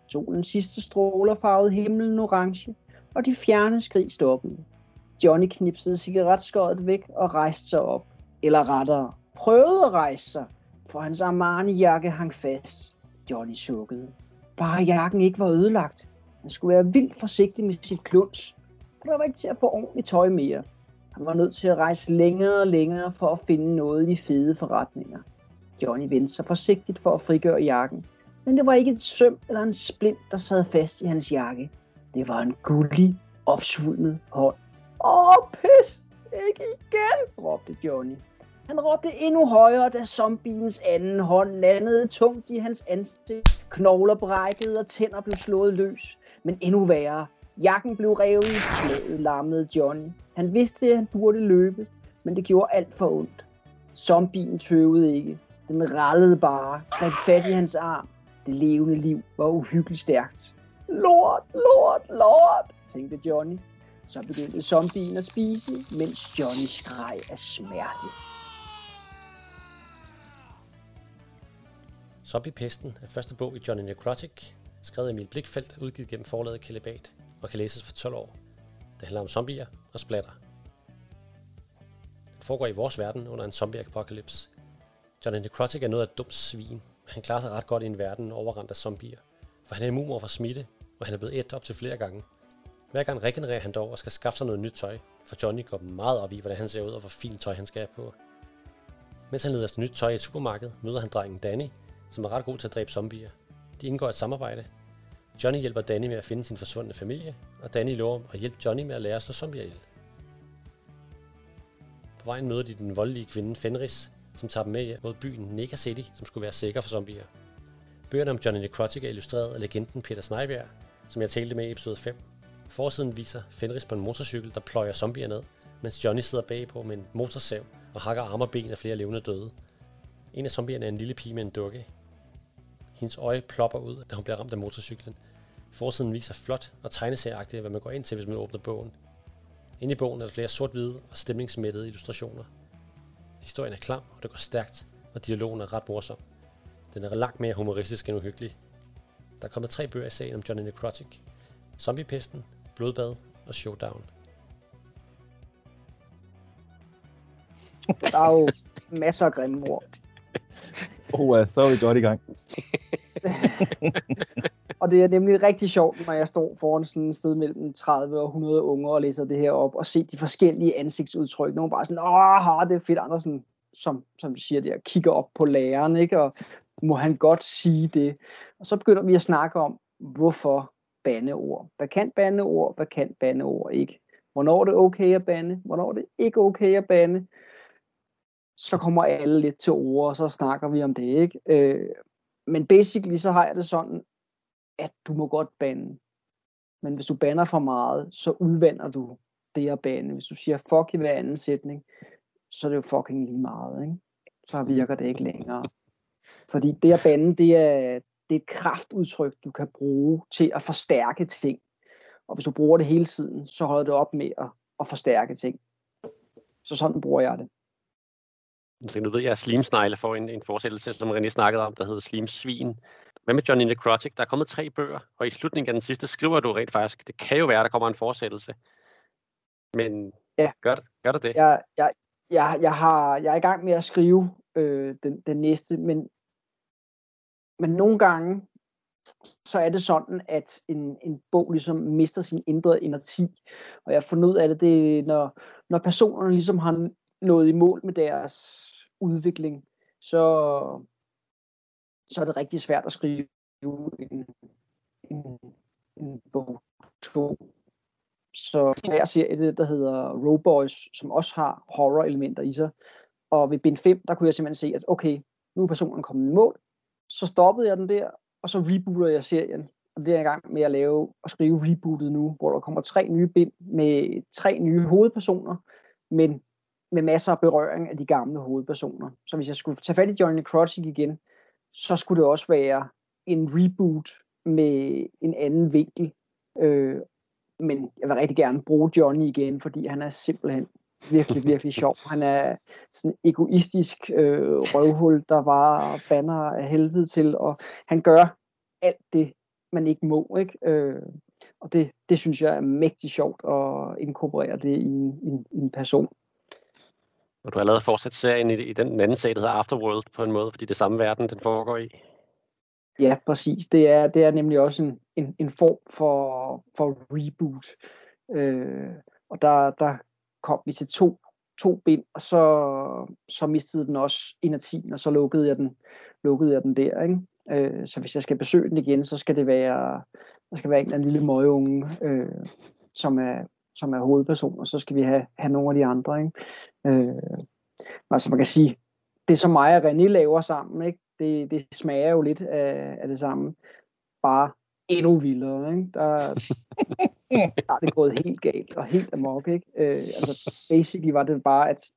Solens sidste stråler farvede himlen orange, og de fjerne skrig stoppede. Johnny knipsede cigaretskåret væk og rejste sig op. Eller rettere, prøvede at rejse sig, for hans Armani-jakke hang fast. Johnny sukkede. Bare jakken ikke var ødelagt. Han skulle være vildt forsigtig med sit kluns. Og der var ikke til at få ordentligt tøj mere. Han var nødt til at rejse længere og længere for at finde noget i de fede forretninger. Johnny vendte sig forsigtigt for at frigøre jakken. Men det var ikke et søm eller en splint, der sad fast i hans jakke. Det var en gullig, opsvulmet hånd. Åh, pis! Ikke igen, råbte Johnny. Han råbte endnu højere, da zombiens anden hånd landede tungt i hans ansigt. Knogler brækkede og tænder blev slået løs. Men endnu værre. Jakken blev revet i slaget, larmede Johnny. Han vidste, at han burde løbe, men det gjorde alt for ondt. Zombien tøvede ikke. Den rallede bare, greb fat i hans arm. Det levende liv var uhyggeligt stærkt. Lort, lort, lort, tænkte Johnny. Så begyndte zombien at spise, mens Johnny skreg af smerte. Zombiepesten er første bog i Johnny Necrotic, skrevet af Emil Blikfeldt, udgivet gennem forlaget Kalibat og kan læses for 12 år. Det handler om zombier og splatter. Den foregår i vores verden under en zombie-apokalypse. Johnny Necrotic er noget af et dumt svin. Han klarer sig ret godt i en verden overrendt af zombier. for han er immun over for smitte, og han er blevet et op til flere gange. Hver gang regenererer han dog og skal skaffe sig noget nyt tøj, for Johnny går meget op i, hvordan han ser ud og hvor fint tøj han skal have på. Mens han leder efter nyt tøj i supermarkedet, møder han drengen Danny, som er ret god til at dræbe zombier. De indgår et samarbejde. Johnny hjælper Danny med at finde sin forsvundne familie, og Danny lover at hjælpe Johnny med at lære at slå zombier ihjel. På vejen møder de den voldelige kvinde Fenris, som tager dem med mod byen Nega City, som skulle være sikker for zombier. Bøgerne om Johnny Necrotic er illustreret af legenden Peter Snejbjerg, som jeg talte med i episode 5. Forsiden viser Fenris på en motorcykel, der pløjer zombier ned, mens Johnny sidder bagpå med en motorsav og hakker arme og ben af flere levende døde. En af zombierne er en lille pige med en dukke. Hendes øje plopper ud, da hun bliver ramt af motorcyklen. Forsiden viser flot og tegneserieagtigt, hvad man går ind til, hvis man åbner bogen. Inde i bogen er der flere sort-hvide og stemningsmættede illustrationer. Historien er klam, og det går stærkt, og dialogen er ret morsom. Den er langt mere humoristisk end uhyggelig. Der er kommet tre bøger i serien om Johnny Necrotic. Zombiepesten, Blodbad og Showdown. Der er jo masser af grimme ord. Oh, så er vi godt i gang. og det er nemlig rigtig sjovt, når jeg står foran sådan et sted mellem 30 og 100 unge og læser det her op, og se de forskellige ansigtsudtryk. Nogle bare sådan, åh, det er fedt. Andre sådan, som, som de siger der, kigger op på læreren, ikke? og må han godt sige det. Og så begynder vi at snakke om, hvorfor bandeord. Hvad kan bandeord, hvad kan bandeord ikke? Hvornår er det okay at bande? Hvornår er det ikke okay at bande? Så kommer alle lidt til ord, og så snakker vi om det, ikke? Øh, men basically så har jeg det sådan, at du må godt bande. Men hvis du banner for meget, så udvander du det at bande. Hvis du siger fuck i hver anden sætning, så er det jo fucking lige meget, ikke? Så virker det ikke længere. Fordi det at bande, det er, det er et kraftudtryk, du kan bruge til at forstærke ting. Og hvis du bruger det hele tiden, så holder det op med at, at forstærke ting. Så sådan bruger jeg det. Så nu ved jeg, at Slimsnegle får en, en fortsættelse, som René snakkede om, der hedder Slimsvin. Hvad med Johnny Necrotic? Der er kommet tre bøger, og i slutningen af den sidste skriver du rent faktisk, det kan jo være, at der kommer en fortsættelse. Men ja. gør, gør det det? Jeg, jeg, jeg, jeg, har, jeg er i gang med at skrive øh, den, den næste, men men nogle gange, så er det sådan, at en, en bog ligesom mister sin indre energi. Og jeg har fundet ud af det, det når, når personerne ligesom har nået i mål med deres udvikling, så, så er det rigtig svært at skrive en, en, en bog 2. Så jeg ser et, der hedder Roboys, som også har horror-elementer i sig. Og ved bind 5, der kunne jeg simpelthen se, at okay, nu er personen kommet i mål, så stoppede jeg den der, og så rebooter jeg serien. Og det er jeg i gang med at lave og skrive rebootet nu, hvor der kommer tre nye bind med tre nye hovedpersoner, men med masser af berøring af de gamle hovedpersoner. Så hvis jeg skulle tage fat i Johnny Necrotic igen, så skulle det også være en reboot med en anden vinkel. Øh, men jeg vil rigtig gerne bruge Johnny igen, fordi han er simpelthen virkelig, virkelig sjov. Han er sådan en egoistisk øh, røvhul, der bare banner af helvede til, og han gør alt det, man ikke må. Ikke? Øh, og det, det synes jeg er mægtig sjovt at inkorporere det i en, i en person. Og du har allerede fortsat serien i, i den anden sag, der hedder Afterworld på en måde, fordi det er samme verden, den foregår i. Ja, præcis. Det er, det er nemlig også en, en, en form for, for reboot. Øh, og der, der kom vi til to, to bind, og så, så mistede den også energien, og så lukkede jeg den, lukkede jeg den der. Ikke? Øh, så hvis jeg skal besøge den igen, så skal det være, der skal være en eller anden lille møgeunge, øh, som, er, som er hovedperson, og så skal vi have, have nogle af de andre. Ikke? Øh, altså man kan sige, det som mig og René laver sammen, ikke? Det, det smager jo lidt af, af det samme, bare endnu vildere. Ikke? Der, der er det gået helt galt og helt amok. Ikke? Øh, altså, basically var det bare, at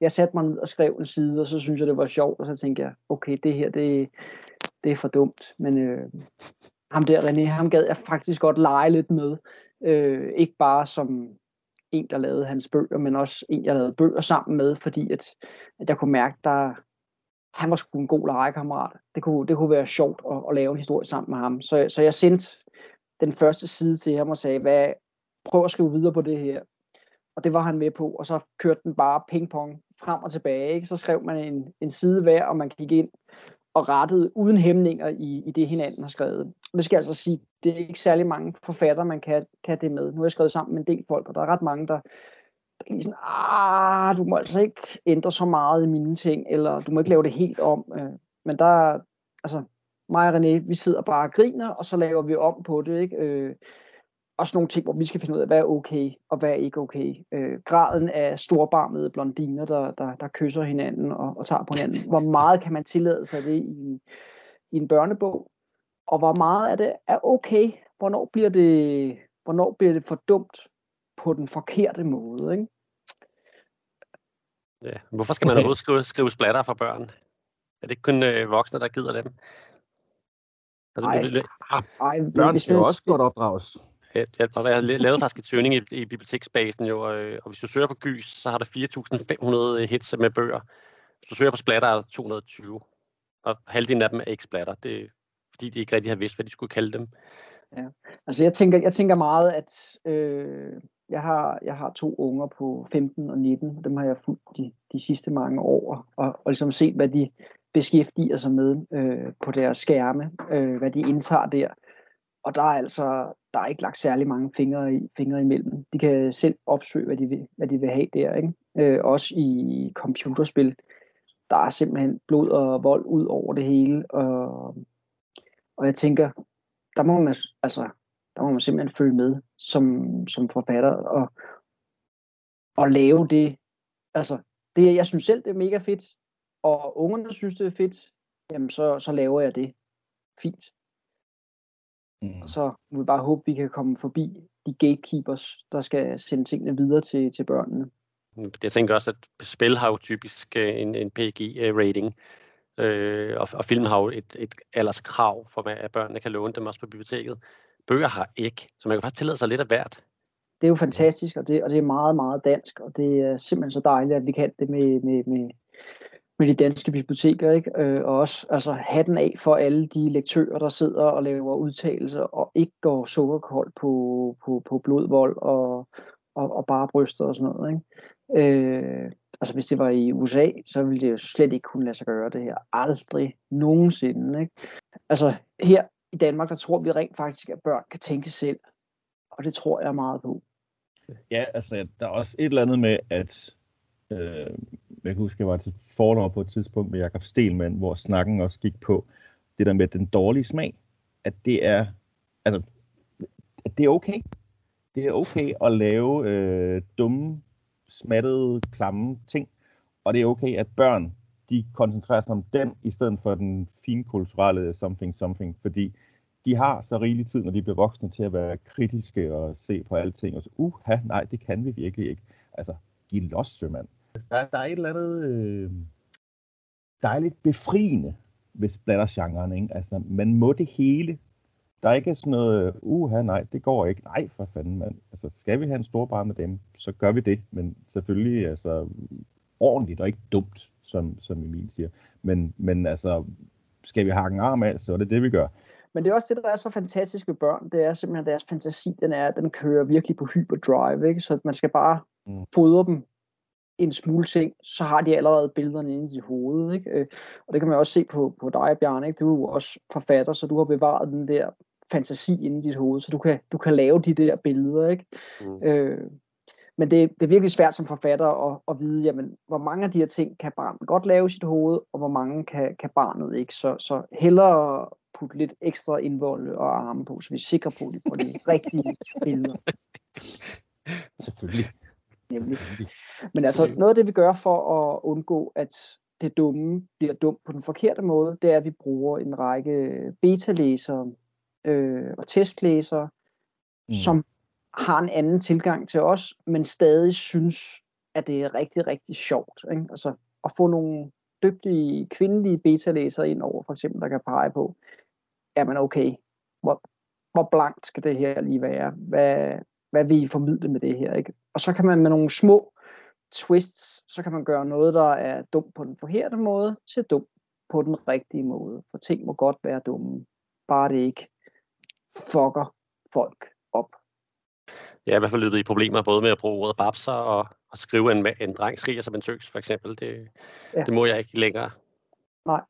jeg satte mig ned og skrev en side, og så synes jeg, det var sjovt, og så tænkte jeg, okay, det her, det, det er for dumt. Men øh, ham der, René, ham gad jeg faktisk godt lege lidt med. Øh, ikke bare som en, der lavede hans bøger, men også en, jeg lavede bøger sammen med, fordi at, at jeg kunne mærke, der, han var sgu en god legekammerat. Det kunne, det kunne være sjovt at, at lave en historie sammen med ham. Så, så jeg sendte den første side til ham og sagde, hvad, prøv at skrive videre på det her. Og det var han med på, og så kørte den bare pingpong frem og tilbage. Ikke? Så skrev man en, en side hver, og man gik ind og rettet uden hæmninger i, i det, hinanden har skrevet. Det skal altså sige, det er ikke særlig mange forfatter, man kan, kan det med. Nu har jeg skrevet sammen med en del folk, og der er ret mange, der, der er sådan, ah, du må altså ikke ændre så meget i mine ting, eller du må ikke lave det helt om. Øh, men der, altså, mig og René, vi sidder bare og griner, og så laver vi om på det, ikke? Øh, også nogle ting, hvor vi skal finde ud af, hvad er okay, og hvad er ikke okay. Øh, graden af storbarmede blondiner, der, der, der kysser hinanden og, og tager på hinanden. Hvor meget kan man tillade sig det i, i en børnebog? Og hvor meget af det er okay? Hvornår bliver det, hvornår bliver det for dumt på den forkerte måde? Ikke? Ja, hvorfor skal man overhovedet skrive, skrive splatter for børn? Er det ikke kun øh, voksne, der gider dem? Altså, ej, ej, børn skal jo også godt opdrages. Øh, jeg, jeg, jeg lavede faktisk et søgning i, i biblioteksbasen, jo, og, og hvis du søger på Gys, så har der 4.500 hits med bøger. Hvis du søger på splatter, er der 220. Og halvdelen af dem er ikke splatter. Det fordi, de ikke rigtig har vidst, hvad de skulle kalde dem. Ja. Altså jeg tænker, jeg tænker meget, at øh, jeg, har, jeg har to unger på 15 og 19. og Dem har jeg fulgt de, de sidste mange år, og, og ligesom set, hvad de beskæftiger sig med øh, på deres skærme, øh, hvad de indtager der. Og der er altså der er ikke lagt særlig mange fingre, i, fingre imellem. De kan selv opsøge, hvad de vil, hvad de vil have der. Ikke? Øh, også i computerspil, der er simpelthen blod og vold ud over det hele. Og, og jeg tænker, der må man, altså, der må man simpelthen følge med som, som forfatter og, og lave det. Altså, det, jeg synes selv, det er mega fedt, og ungerne synes, det er fedt, jamen så, så laver jeg det fint. Mm. Og så må vi bare håbe, vi kan komme forbi de gatekeepers, der skal sende tingene videre til, til børnene. Jeg tænker også, at spil har jo typisk øh, en, en PG-rating, øh, og, og film har jo et, et alderskrav for, at børnene kan låne dem også på biblioteket. Bøger har ikke, så man kan faktisk tillade sig lidt af hvert. Det er jo fantastisk, og det, og det er meget, meget dansk, og det er simpelthen så dejligt, at vi kan det med, med, med, med de danske biblioteker, ikke? Øh, og også altså, hatten af for alle de lektører, der sidder og laver udtalelser og ikke går sukkerkold på, på, på blodvold og, og, og bare bryster og sådan noget. Ikke? Øh, altså hvis det var i USA, så ville det jo slet ikke kunne lade sig gøre det her. Aldrig nogensinde. Ikke? Altså her i Danmark, der tror vi rent faktisk, at børn kan tænke selv. Og det tror jeg meget på. Ja, altså der er også et eller andet med, at øh, jeg kan huske, jeg var til fordommer på et tidspunkt med Jakob Stelmann, hvor snakken også gik på det der med den dårlige smag. At det er, altså, at det er okay. Det er okay at lave øh, dumme, smattede, klamme ting. Og det er okay, at børn, de koncentrerer sig om den, i stedet for den fine kulturelle something something. Fordi de har så rigelig tid, når de bliver voksne, til at være kritiske og se på alting. Og så, uha, nej, det kan vi virkelig ikke. Altså, giv los, sømand. Der, der er et eller andet øh, dejligt befriende ved splatter-genren. Ikke? Altså, man må det hele. Der er ikke sådan noget, uha, nej, det går ikke. Nej, for fanden, mand. Altså, skal vi have en stor bar med dem, så gør vi det. Men selvfølgelig, altså, ordentligt og ikke dumt, som, som Emil siger. Men, men altså, skal vi hakke en arm af, så er det det, vi gør. Men det er også det, der er så fantastisk ved børn, det er simpelthen, at deres fantasi, den er, den kører virkelig på hyperdrive, ikke? så man skal bare mm. fodre dem en smule ting, så har de allerede billederne inde i hovedet. Ikke? Øh, og det kan man også se på, på dig, Bjarne. Ikke? Du er jo også forfatter, så du har bevaret den der fantasi inde i dit hoved, så du kan, du kan lave de der billeder. Ikke? Mm. Øh, men det, det er virkelig svært som forfatter at, at vide, jamen, hvor mange af de her ting kan barnet godt lave i sit hoved, og hvor mange kan, kan barnet ikke. Så, så hellere putte lidt ekstra indvold og arme på, så vi er sikre på, at de får de rigtige billeder. Selvfølgelig. Nemlig. Men altså, noget af det, vi gør for at undgå, at det dumme bliver dumt på den forkerte måde, det er, at vi bruger en række beta-læsere øh, og testlæsere, mm. som har en anden tilgang til os, men stadig synes, at det er rigtig, rigtig sjovt. Ikke? Altså at få nogle dygtige kvindelige beta-læsere ind over, for eksempel, der kan pege på, jamen okay, hvor, hvor blankt skal det her lige være? Hvad, hvad vil I formidle med det her? Ikke? Og så kan man med nogle små twists, så kan man gøre noget, der er dumt på den forkerte måde, til dumt på den rigtige måde. For ting må godt være dumme, bare det ikke fucker folk op. Ja, i hvert fald løbet i problemer både med at bruge ordet babser og, og skrive en, en dreng skriger som en tøs, for eksempel. Det, ja. det må jeg ikke længere. Nej.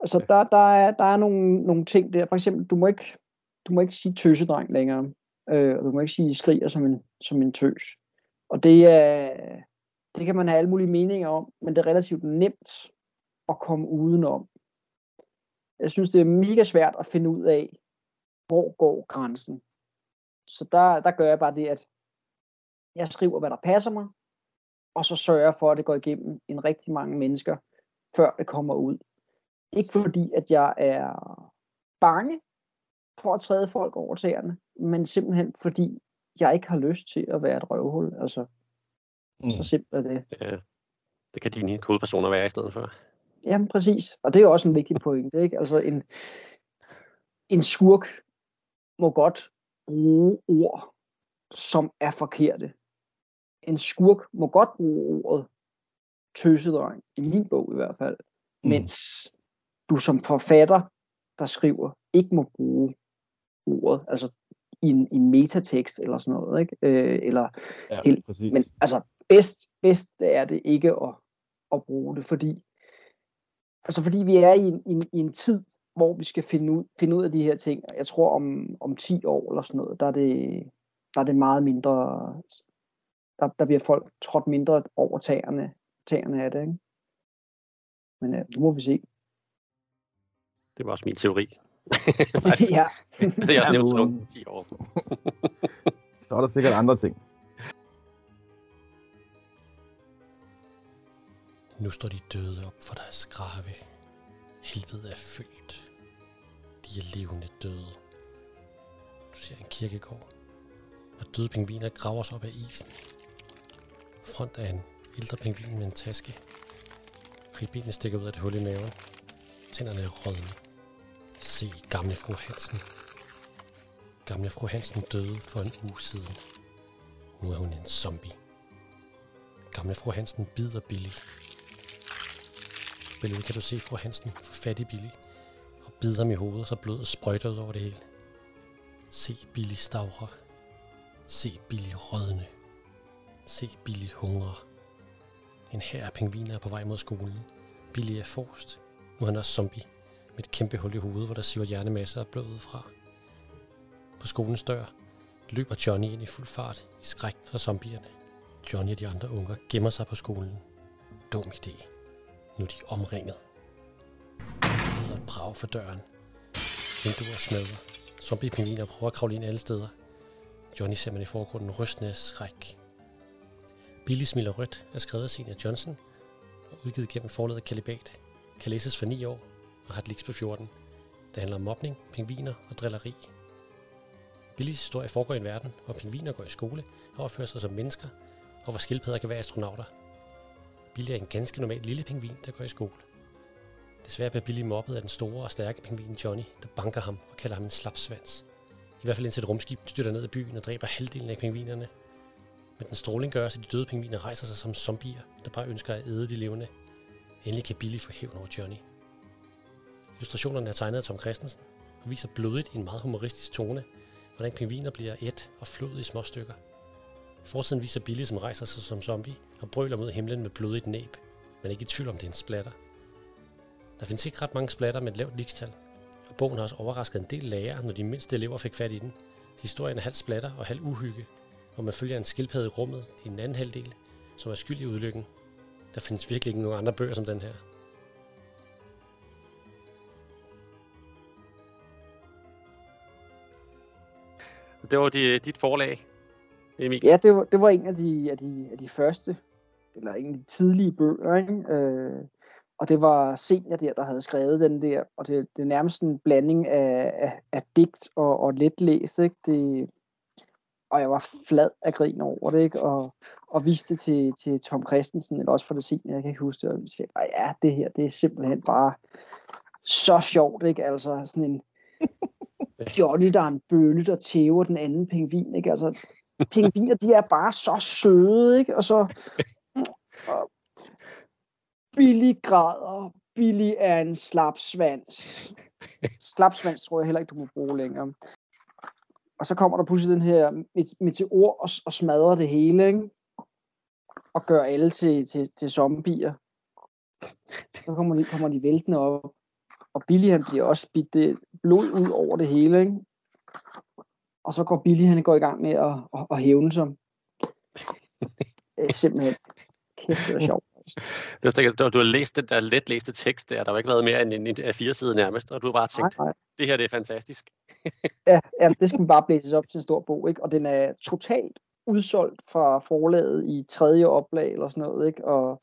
Altså, der, der, er, der er nogle, nogle ting der. For eksempel, du må ikke, du må ikke sige tøsedreng længere. Øh, og du må ikke sige skriger som en, som en tøs. Og det, er, det kan man have alle mulige meninger om, men det er relativt nemt at komme udenom. Jeg synes, det er mega svært at finde ud af, hvor går grænsen. Så der, der gør jeg bare det, at jeg skriver, hvad der passer mig, og så sørger jeg for, at det går igennem en rigtig mange mennesker, før det kommer ud. Ikke fordi, at jeg er bange for at træde folk over tæerne, men simpelthen fordi, jeg ikke har lyst til at være et røvhul. Altså, mm. så simpelt er det. Ja, det kan dine hovedpersoner være i stedet for. Jamen, præcis. Og det er også en vigtig pointe, ikke? Altså, en, en skurk må godt bruge ord, som er forkerte. En skurk må godt bruge ordet tøsedreng, i min bog i hvert fald, mm. mens du som forfatter, der skriver, ikke må bruge ordet, altså i en, i en metatekst eller sådan noget, ikke? Øh, eller ja, helt, men altså bedst, bedst er det ikke at, at bruge det, fordi altså fordi vi er i en, i en, i en tid, hvor vi skal finde ud, finde ud af de her ting. Jeg tror om, om 10 år eller sådan noget, der er det, der er det meget mindre, der, der bliver folk trådt mindre over tagerne, tagerne af det. Ikke? Men ja, nu må vi se. Det var også min teori. ja. jeg har nævnt sådan 10 år. Så er der sikkert andre ting. Nu står de døde op for deres grave. Helvede er fyldt. De er levende døde. Du ser en kirkegård, hvor døde pingviner graver sig op af isen. Front af en ældre pingvin med en taske. Ribbenene stikker ud af det hul i maven. Tænderne er rådne. Se gamle fru Hansen. Gamle fru Hansen døde for en uge siden. Nu er hun en zombie. Gamle fru Hansen bider Billy. Billedet kan du se fru Hansen få fat i Billy og bide ham i hovedet, så blodet sprøjter ud over det hele. Se Billy stavre. Se Billy rødne. Se Billy hungre. En her af pingviner er på vej mod skolen. Billy er forrest. Nu er han også zombie med et kæmpe hul i hovedet, hvor der siver hjernemasser af blod ud fra. På skolens dør løber Johnny ind i fuld fart i skræk for zombierne. Johnny og de andre unger gemmer sig på skolen. Dum idé. Nu er de omringet. Der lyder et brag for døren. Vinduer smadrer. Zombiepingviner prøver at kravle ind alle steder. Johnny ser man i forgrunden rystende skræk. Billy smiler rødt er skrevet af Senior Johnson og udgivet gennem forladet Kalibat. Kan læses for 9 år og har et liks på 14. Det handler om mobning, pingviner og drilleri. Billys historie foregår i en verden, hvor pingviner går i skole og opfører sig som mennesker, og hvor skildpadder kan være astronauter. Billy er en ganske normal lille pingvin, der går i skole. Desværre bliver Billy mobbet af den store og stærke pingvin Johnny, der banker ham og kalder ham en slapsvans. I hvert fald indtil et rumskib styrter ned i byen og dræber halvdelen af pingvinerne. Men den stråling gør, at de døde pingviner rejser sig som zombier, der bare ønsker at æde de levende. Endelig kan Billy få hævn over Johnny. Illustrationerne er tegnet af Tom Christensen og viser blodigt i en meget humoristisk tone, hvordan pingviner bliver et og flået i små stykker. Forsiden viser Billy, som rejser sig som zombie og brøler mod himlen med blodigt næb, men ikke i tvivl om, det er en splatter. Der findes ikke ret mange splatter med et lavt likstal, og bogen har også overrasket en del lærere, når de mindste elever fik fat i den. Historien er halv splatter og halv uhygge, hvor man følger en skildpadde i rummet i en anden halvdel, som er skyld i udlykken. Der findes virkelig ikke nogen andre bøger som den her. Det var de, dit forlag, Emil. Ja, det var, det var en af de, af, de, af de første, eller en af de tidlige bøger, ikke? Øh, og det var senior der, der havde skrevet den der, og det, det er nærmest en blanding af, af, af digt og, og letlæs, ikke? Det, og jeg var flad af grin over det, ikke? Og, og viste det til, til Tom Christensen, eller også for det senior, jeg kan ikke huske det, og sagde, ja, det her, det er simpelthen bare så sjovt, ikke? Altså sådan en, Johnny, der er en bølle, der tæver den anden pingvin, ikke? Altså, pingviner, de er bare så søde, ikke? Og så... Og Billy græder. Billy er en slapsvans. Slapsvans tror jeg heller ikke, du må bruge længere. Og så kommer der pludselig den her meteor og, og smadrer det hele, ikke? Og gør alle til, til, til zombier. Så kommer de, kommer de væltende op. Og Billy han bliver også bidt det blod ud over det hele, ikke? Og så går Billy han går i gang med at, at, at hævne sig. Simpelthen kæft, det er sjovt. Det er, du, du har læst den der let læste tekst der. Der har ikke været mere end en, en fire side nærmest, og du har bare tænkt, nej, nej. det her det er fantastisk. ja, ja, det skulle bare blæses op til en stor bog, ikke? Og den er totalt udsolgt fra forlaget i tredje oplag eller sådan noget, ikke? Og,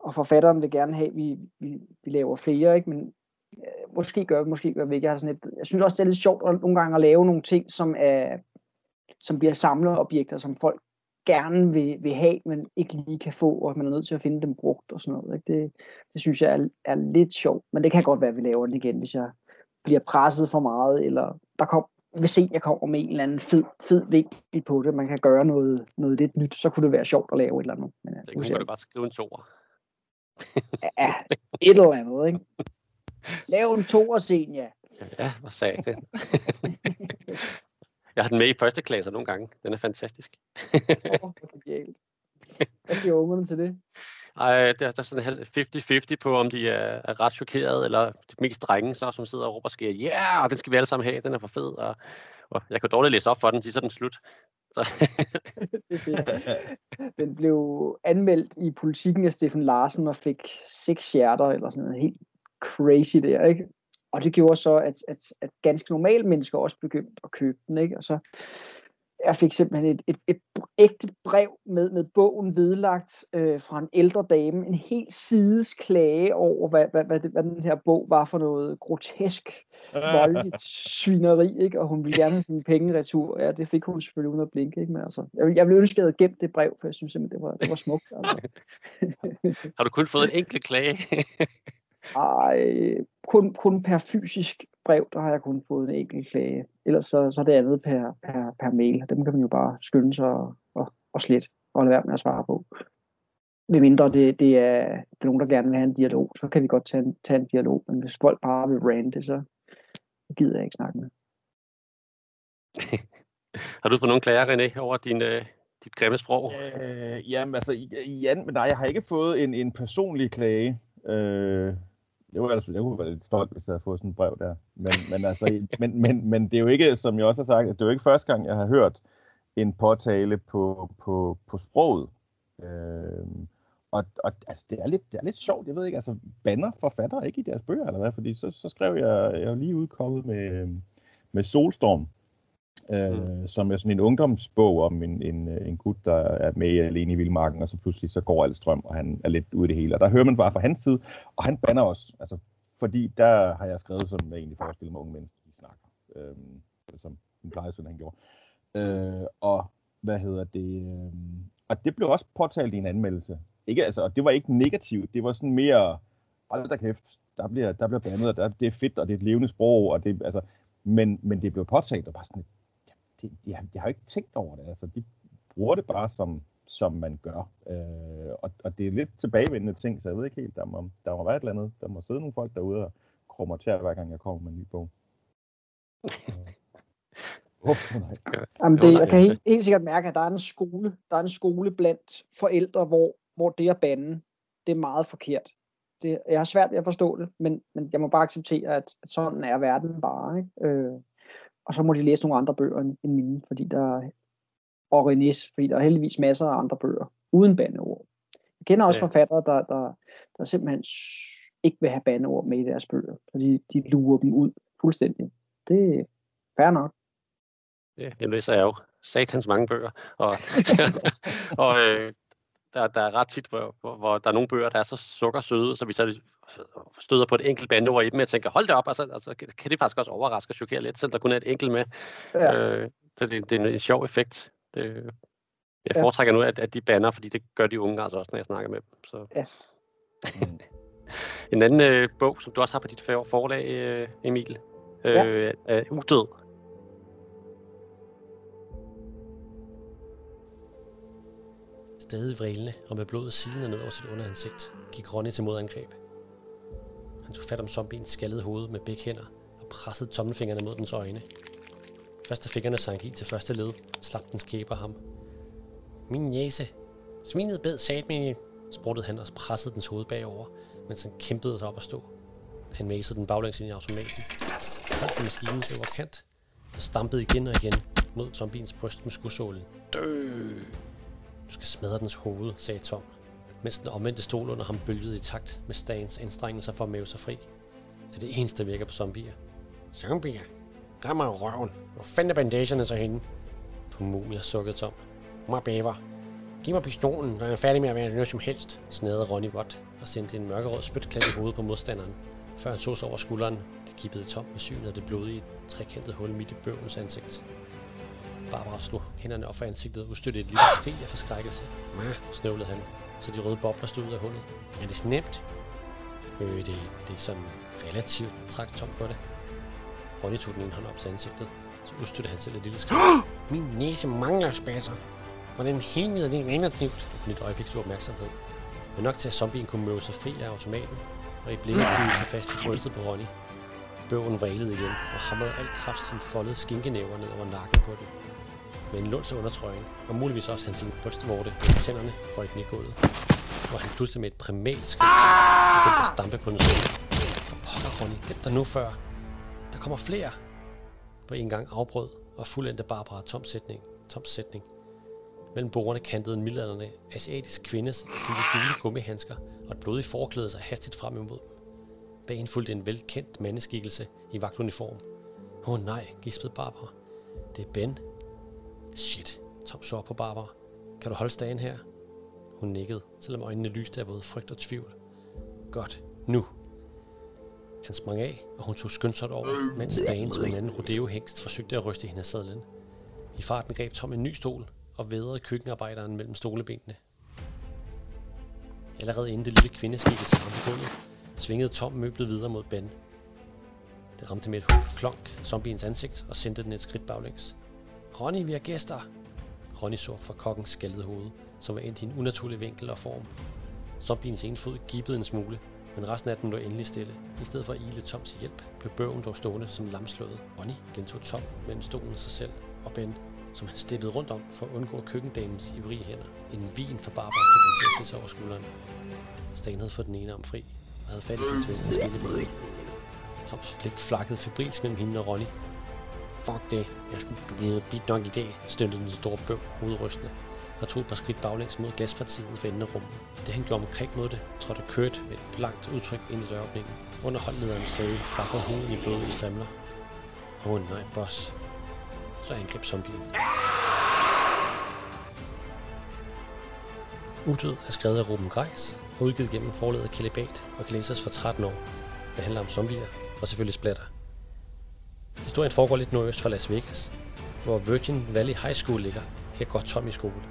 og forfatteren vil gerne have, at vi, vi, vi laver flere, ikke? Men måske gør vi, måske gør vi ikke. Jeg, har sådan et, jeg synes også, det er lidt sjovt at, nogle gange at lave nogle ting, som, er, som bliver samleobjekter, som folk gerne vil, vil have, men ikke lige kan få, og man er nødt til at finde dem brugt og sådan noget. Ikke? Det, det synes jeg er, er lidt sjovt, men det kan godt være, at vi laver den igen, hvis jeg bliver presset for meget, eller der kom, hvis en jeg kommer med en eller anden fed, fed vinkel på det, man kan gøre noget, noget lidt nyt, så kunne det være sjovt at lave et eller andet. Men, det kunne du godt skrive en toer. ja, et eller andet, ikke? Lav en toer, Senja. Ja, hvad sagde det? Jeg har den med i første klasse nogle gange. Den er fantastisk. oh, Hvad siger ungerne til det? Ej, der, der er sådan 50-50 på, om de er, er ret chokeret, eller de mest drenge, så, som sidder og råber og skriger, ja, yeah, den skal vi alle sammen have, den er for fed. Og, og jeg kan dårligt læse op for den, så er den slut. Så. den blev anmeldt i politikken af Steffen Larsen og fik seks hjerter, eller sådan noget helt crazy der, ikke? Og det gjorde så, at, at, at ganske normale mennesker også begyndte at købe den. Ikke? Og så jeg fik simpelthen et, et, et ægte brev med, med bogen vedlagt øh, fra en ældre dame. En helt sides klage over, hvad, hvad, hvad, det, hvad den her bog var for noget grotesk, voldeligt svineri. Ikke? Og hun ville gerne have sine penge retur. Ja, det fik hun selvfølgelig uden at blinke. Ikke? Men altså, jeg, jeg ville ønske, at jeg havde gemt det brev, for jeg synes simpelthen, det var, det var smukt. Altså. Har du kun fået en enkelt klage? Ej, kun, kun per fysisk brev, der har jeg kun fået en enkelt klage. Ellers så, så er det andet per, per, per mail. Dem kan man jo bare skynde sig og, og, og slet og lade være med at svare på. Ved mindre det, det, er, det er nogen, der gerne vil have en dialog, så kan vi godt tage en, tage en dialog. Men hvis folk bare vil rante, så gider jeg ikke snakke med. har du fået nogle klager, René, over din, øh, dit grimme sprog? Øh, jamen altså, ja, men nej, jeg har ikke fået en, en personlig klage. Øh, det var altså, jeg kunne være lidt stolt, hvis jeg havde fået sådan et brev der. Men, men, altså, men, men, men det er jo ikke, som jeg også har sagt, det er jo ikke første gang, jeg har hørt en påtale på, på, på sproget. Øh, og, og altså, det, er lidt, det er lidt sjovt, jeg ved ikke, altså banner forfattere ikke i deres bøger, eller hvad? Fordi så, så skrev jeg, jeg er lige udkommet med, med Solstorm, Mm. øh, mm. som er sådan en ungdomsbog om en, en, øh, en gut, der er med alene i Vildmarken, og så pludselig så går alt strøm, og han er lidt ude i det hele. Og der hører man bare fra hans side, og han banner også, altså, fordi der har jeg skrevet, som jeg egentlig forestiller mig unge mennesker, de snakker, øh, som en plejesøn han gjorde. Øh, og hvad hedder det? Øh, og det blev også påtalt i en anmeldelse. Ikke, altså, og det var ikke negativt, det var sådan mere, hold da kæft, der bliver, der bliver bandet, og der, det er fedt, og det er et levende sprog, og det, altså, men, men det blev påtalt, og bare sådan, det, jeg, jeg har ikke tænkt over det. Altså, de bruger det bare som, som man gør. Øh, og, og det er lidt tilbagevendende ting, så jeg ved ikke helt, der må, der må være et eller andet. Der må sidde nogle folk derude og krummer til, hver gang jeg kommer med en ny bog. Oh, nej. Jamen det, jeg kan helt, helt sikkert mærke, at der er en skole, der er en skole blandt forældre, hvor, hvor det at bande, det er meget forkert. Det, jeg har svært ved at forstå det, men, men jeg må bare acceptere, at, at sådan er verden bare. Ikke? Øh, og så må de læse nogle andre bøger end mine, fordi der og Renés, fordi der er heldigvis masser af andre bøger uden bandeord. Jeg kender også ja. forfattere, der, der, der simpelthen ikke vil have bandeord med i deres bøger, fordi de lurer dem ud fuldstændig. Det er fair nok. Ja, jeg læser jo satans mange bøger, og, og øh, der, der er ret tit, hvor, hvor der er nogle bøger, der er så sukkersøde, så vi så støder på et enkelt bandeord i dem, og jeg tænker, hold det op, altså, altså, kan det faktisk også overraske og chokere lidt, selvom der kun er et enkelt med. Ja. Øh, så det, det er en, en sjov effekt. Det, jeg foretrækker nu, at, at de banner, fordi det gør de unge altså også, når jeg snakker med dem. Så. Ja. en anden øh, bog, som du også har på dit forlag, øh, Emil, øh, ja. er Udød. Stadig vrælende og med blodet silende ned over sit underansigt, gik Ronny til modangreb. Han tog fat om zombiens skaldede hoved med begge hænder og pressede tommelfingrene mod dens øjne. Først da fingrene sank i til første led, slap dens kæber ham. Min næse. Svinet bed sat mig, spruttede han og pressede dens hoved bagover, mens han kæmpede sig op at stå. Han mæsede den baglæns ind i automaten, holdt på maskinens øvre kant, og stampede igen og igen mod zombiens bryst med skudsålen. Dø! Du skal smadre dens hoved, sagde Tom, mens den omvendte stol under ham bølgede i takt med Stans anstrengelser for at mave sig fri. Det er det eneste, der virker på zombier. Zombier? Gør mig røven. Hvor fanden er bandagerne så henne? På mumier sukkede Tom. Mig bæver. Giv mig pistolen, når jeg er færdig med at være noget som helst, snadede Ronny Watt og sendte en mørkerød spytklat i hovedet på modstanderen, før han så sig over skulderen. Det gibbede Tom med synet af det blodige, trekantet hul midt i bøvens ansigt. Barbara slog hænderne op for ansigtet og udstødte et lille skrig af forskrækkelse. Snøvlede han, så de røde bobler stod ud af hullet. Er det nemt? Øh, det, det er sådan relativt, trak Tom på det. Ronny tog den ene hånd op til ansigtet, så udstødte han selv et lille skrig. Min næse mangler spasser. Hvordan helvede er det relativt? Et øjeblik stor opmærksomhed. Men nok til, at zombien kunne møve sig fri af automaten, og i blikket kunne sig fast i brystet på Ronny. Bøven vrælede igen og hamrede alt kraft sin foldede skinkenæver ned over nakken på den. Med en lunds undertrøjen, og muligvis også hans brystvorte med tænderne, røg i gulvet. Hvor han pludselig med et primalt skridt begyndte at stampe på den sol. For pokker, Ronny, dem der nu før. Der kommer flere. På en gang afbrød og fuldendte Barbara Toms sætning. Toms sætning. Mellem bordene kantede en middelalderne asiatisk kvindes fulde gule gummihandsker og et blodigt forklæde sig hastigt frem imod dem. Bag fulgte en velkendt mandeskikkelse i vagtuniform. Åh oh, nej, gispede Barbara. Det er Ben. Shit, Tom så på Barbara. Kan du holde stagen her? Hun nikkede, selvom øjnene lyste af både frygt og tvivl. Godt, nu. Han sprang af, og hun tog skyndsomt over, mens stagen som en anden rodeo-hængst forsøgte at ryste hende af sadlen. I farten greb Tom en ny stol og vædrede køkkenarbejderen mellem stolebenene. Allerede inden det lille kvindeskikkelse ramte gulvet, svingede Tom møblet videre mod Ben. Det ramte med et klonk zombiens ansigt og sendte den et skridt baglæns. Ronny, vi har gæster! Ronny så fra kokkens skældede hoved, som var endt i en unaturlig vinkel og form. Zombiens ene fod gibbede en smule, men resten af den lå endelig stille. I stedet for at ile Toms hjælp, blev bøven dog stående som lamslået. Ronny gentog Tom mellem stolen og sig selv, og Ben som han steppede rundt om for at undgå køkkendamens ivrige hænder. En vin for Barbara fik ham til at sætte sig over skulderen. Stan havde fået den ene arm fri og havde fat i hendes venstre skillebid. Toms blik flakkede febrilsk mellem hende og Ronny. Fuck det, jeg skulle blive bit nok i dag, støttede den store bøv hovedrystende og tog et par skridt baglæns mod glaspartiet for enden af rummet. Det han gjorde omkring mod det, trådte Kurt med et blankt udtryk ind i døråbningen. Under holdlederens hage flakkede huden i blodet i strimler. Åh oh, nej, boss, så angreb zombien. Udød er skrevet af Ruben Greis og udgivet gennem forlaget Kalibat og kan læses for 13 år. Det handler om zombier og selvfølgelig splatter. Historien foregår lidt nordøst for Las Vegas, hvor Virgin Valley High School ligger. Her går Tom i skole.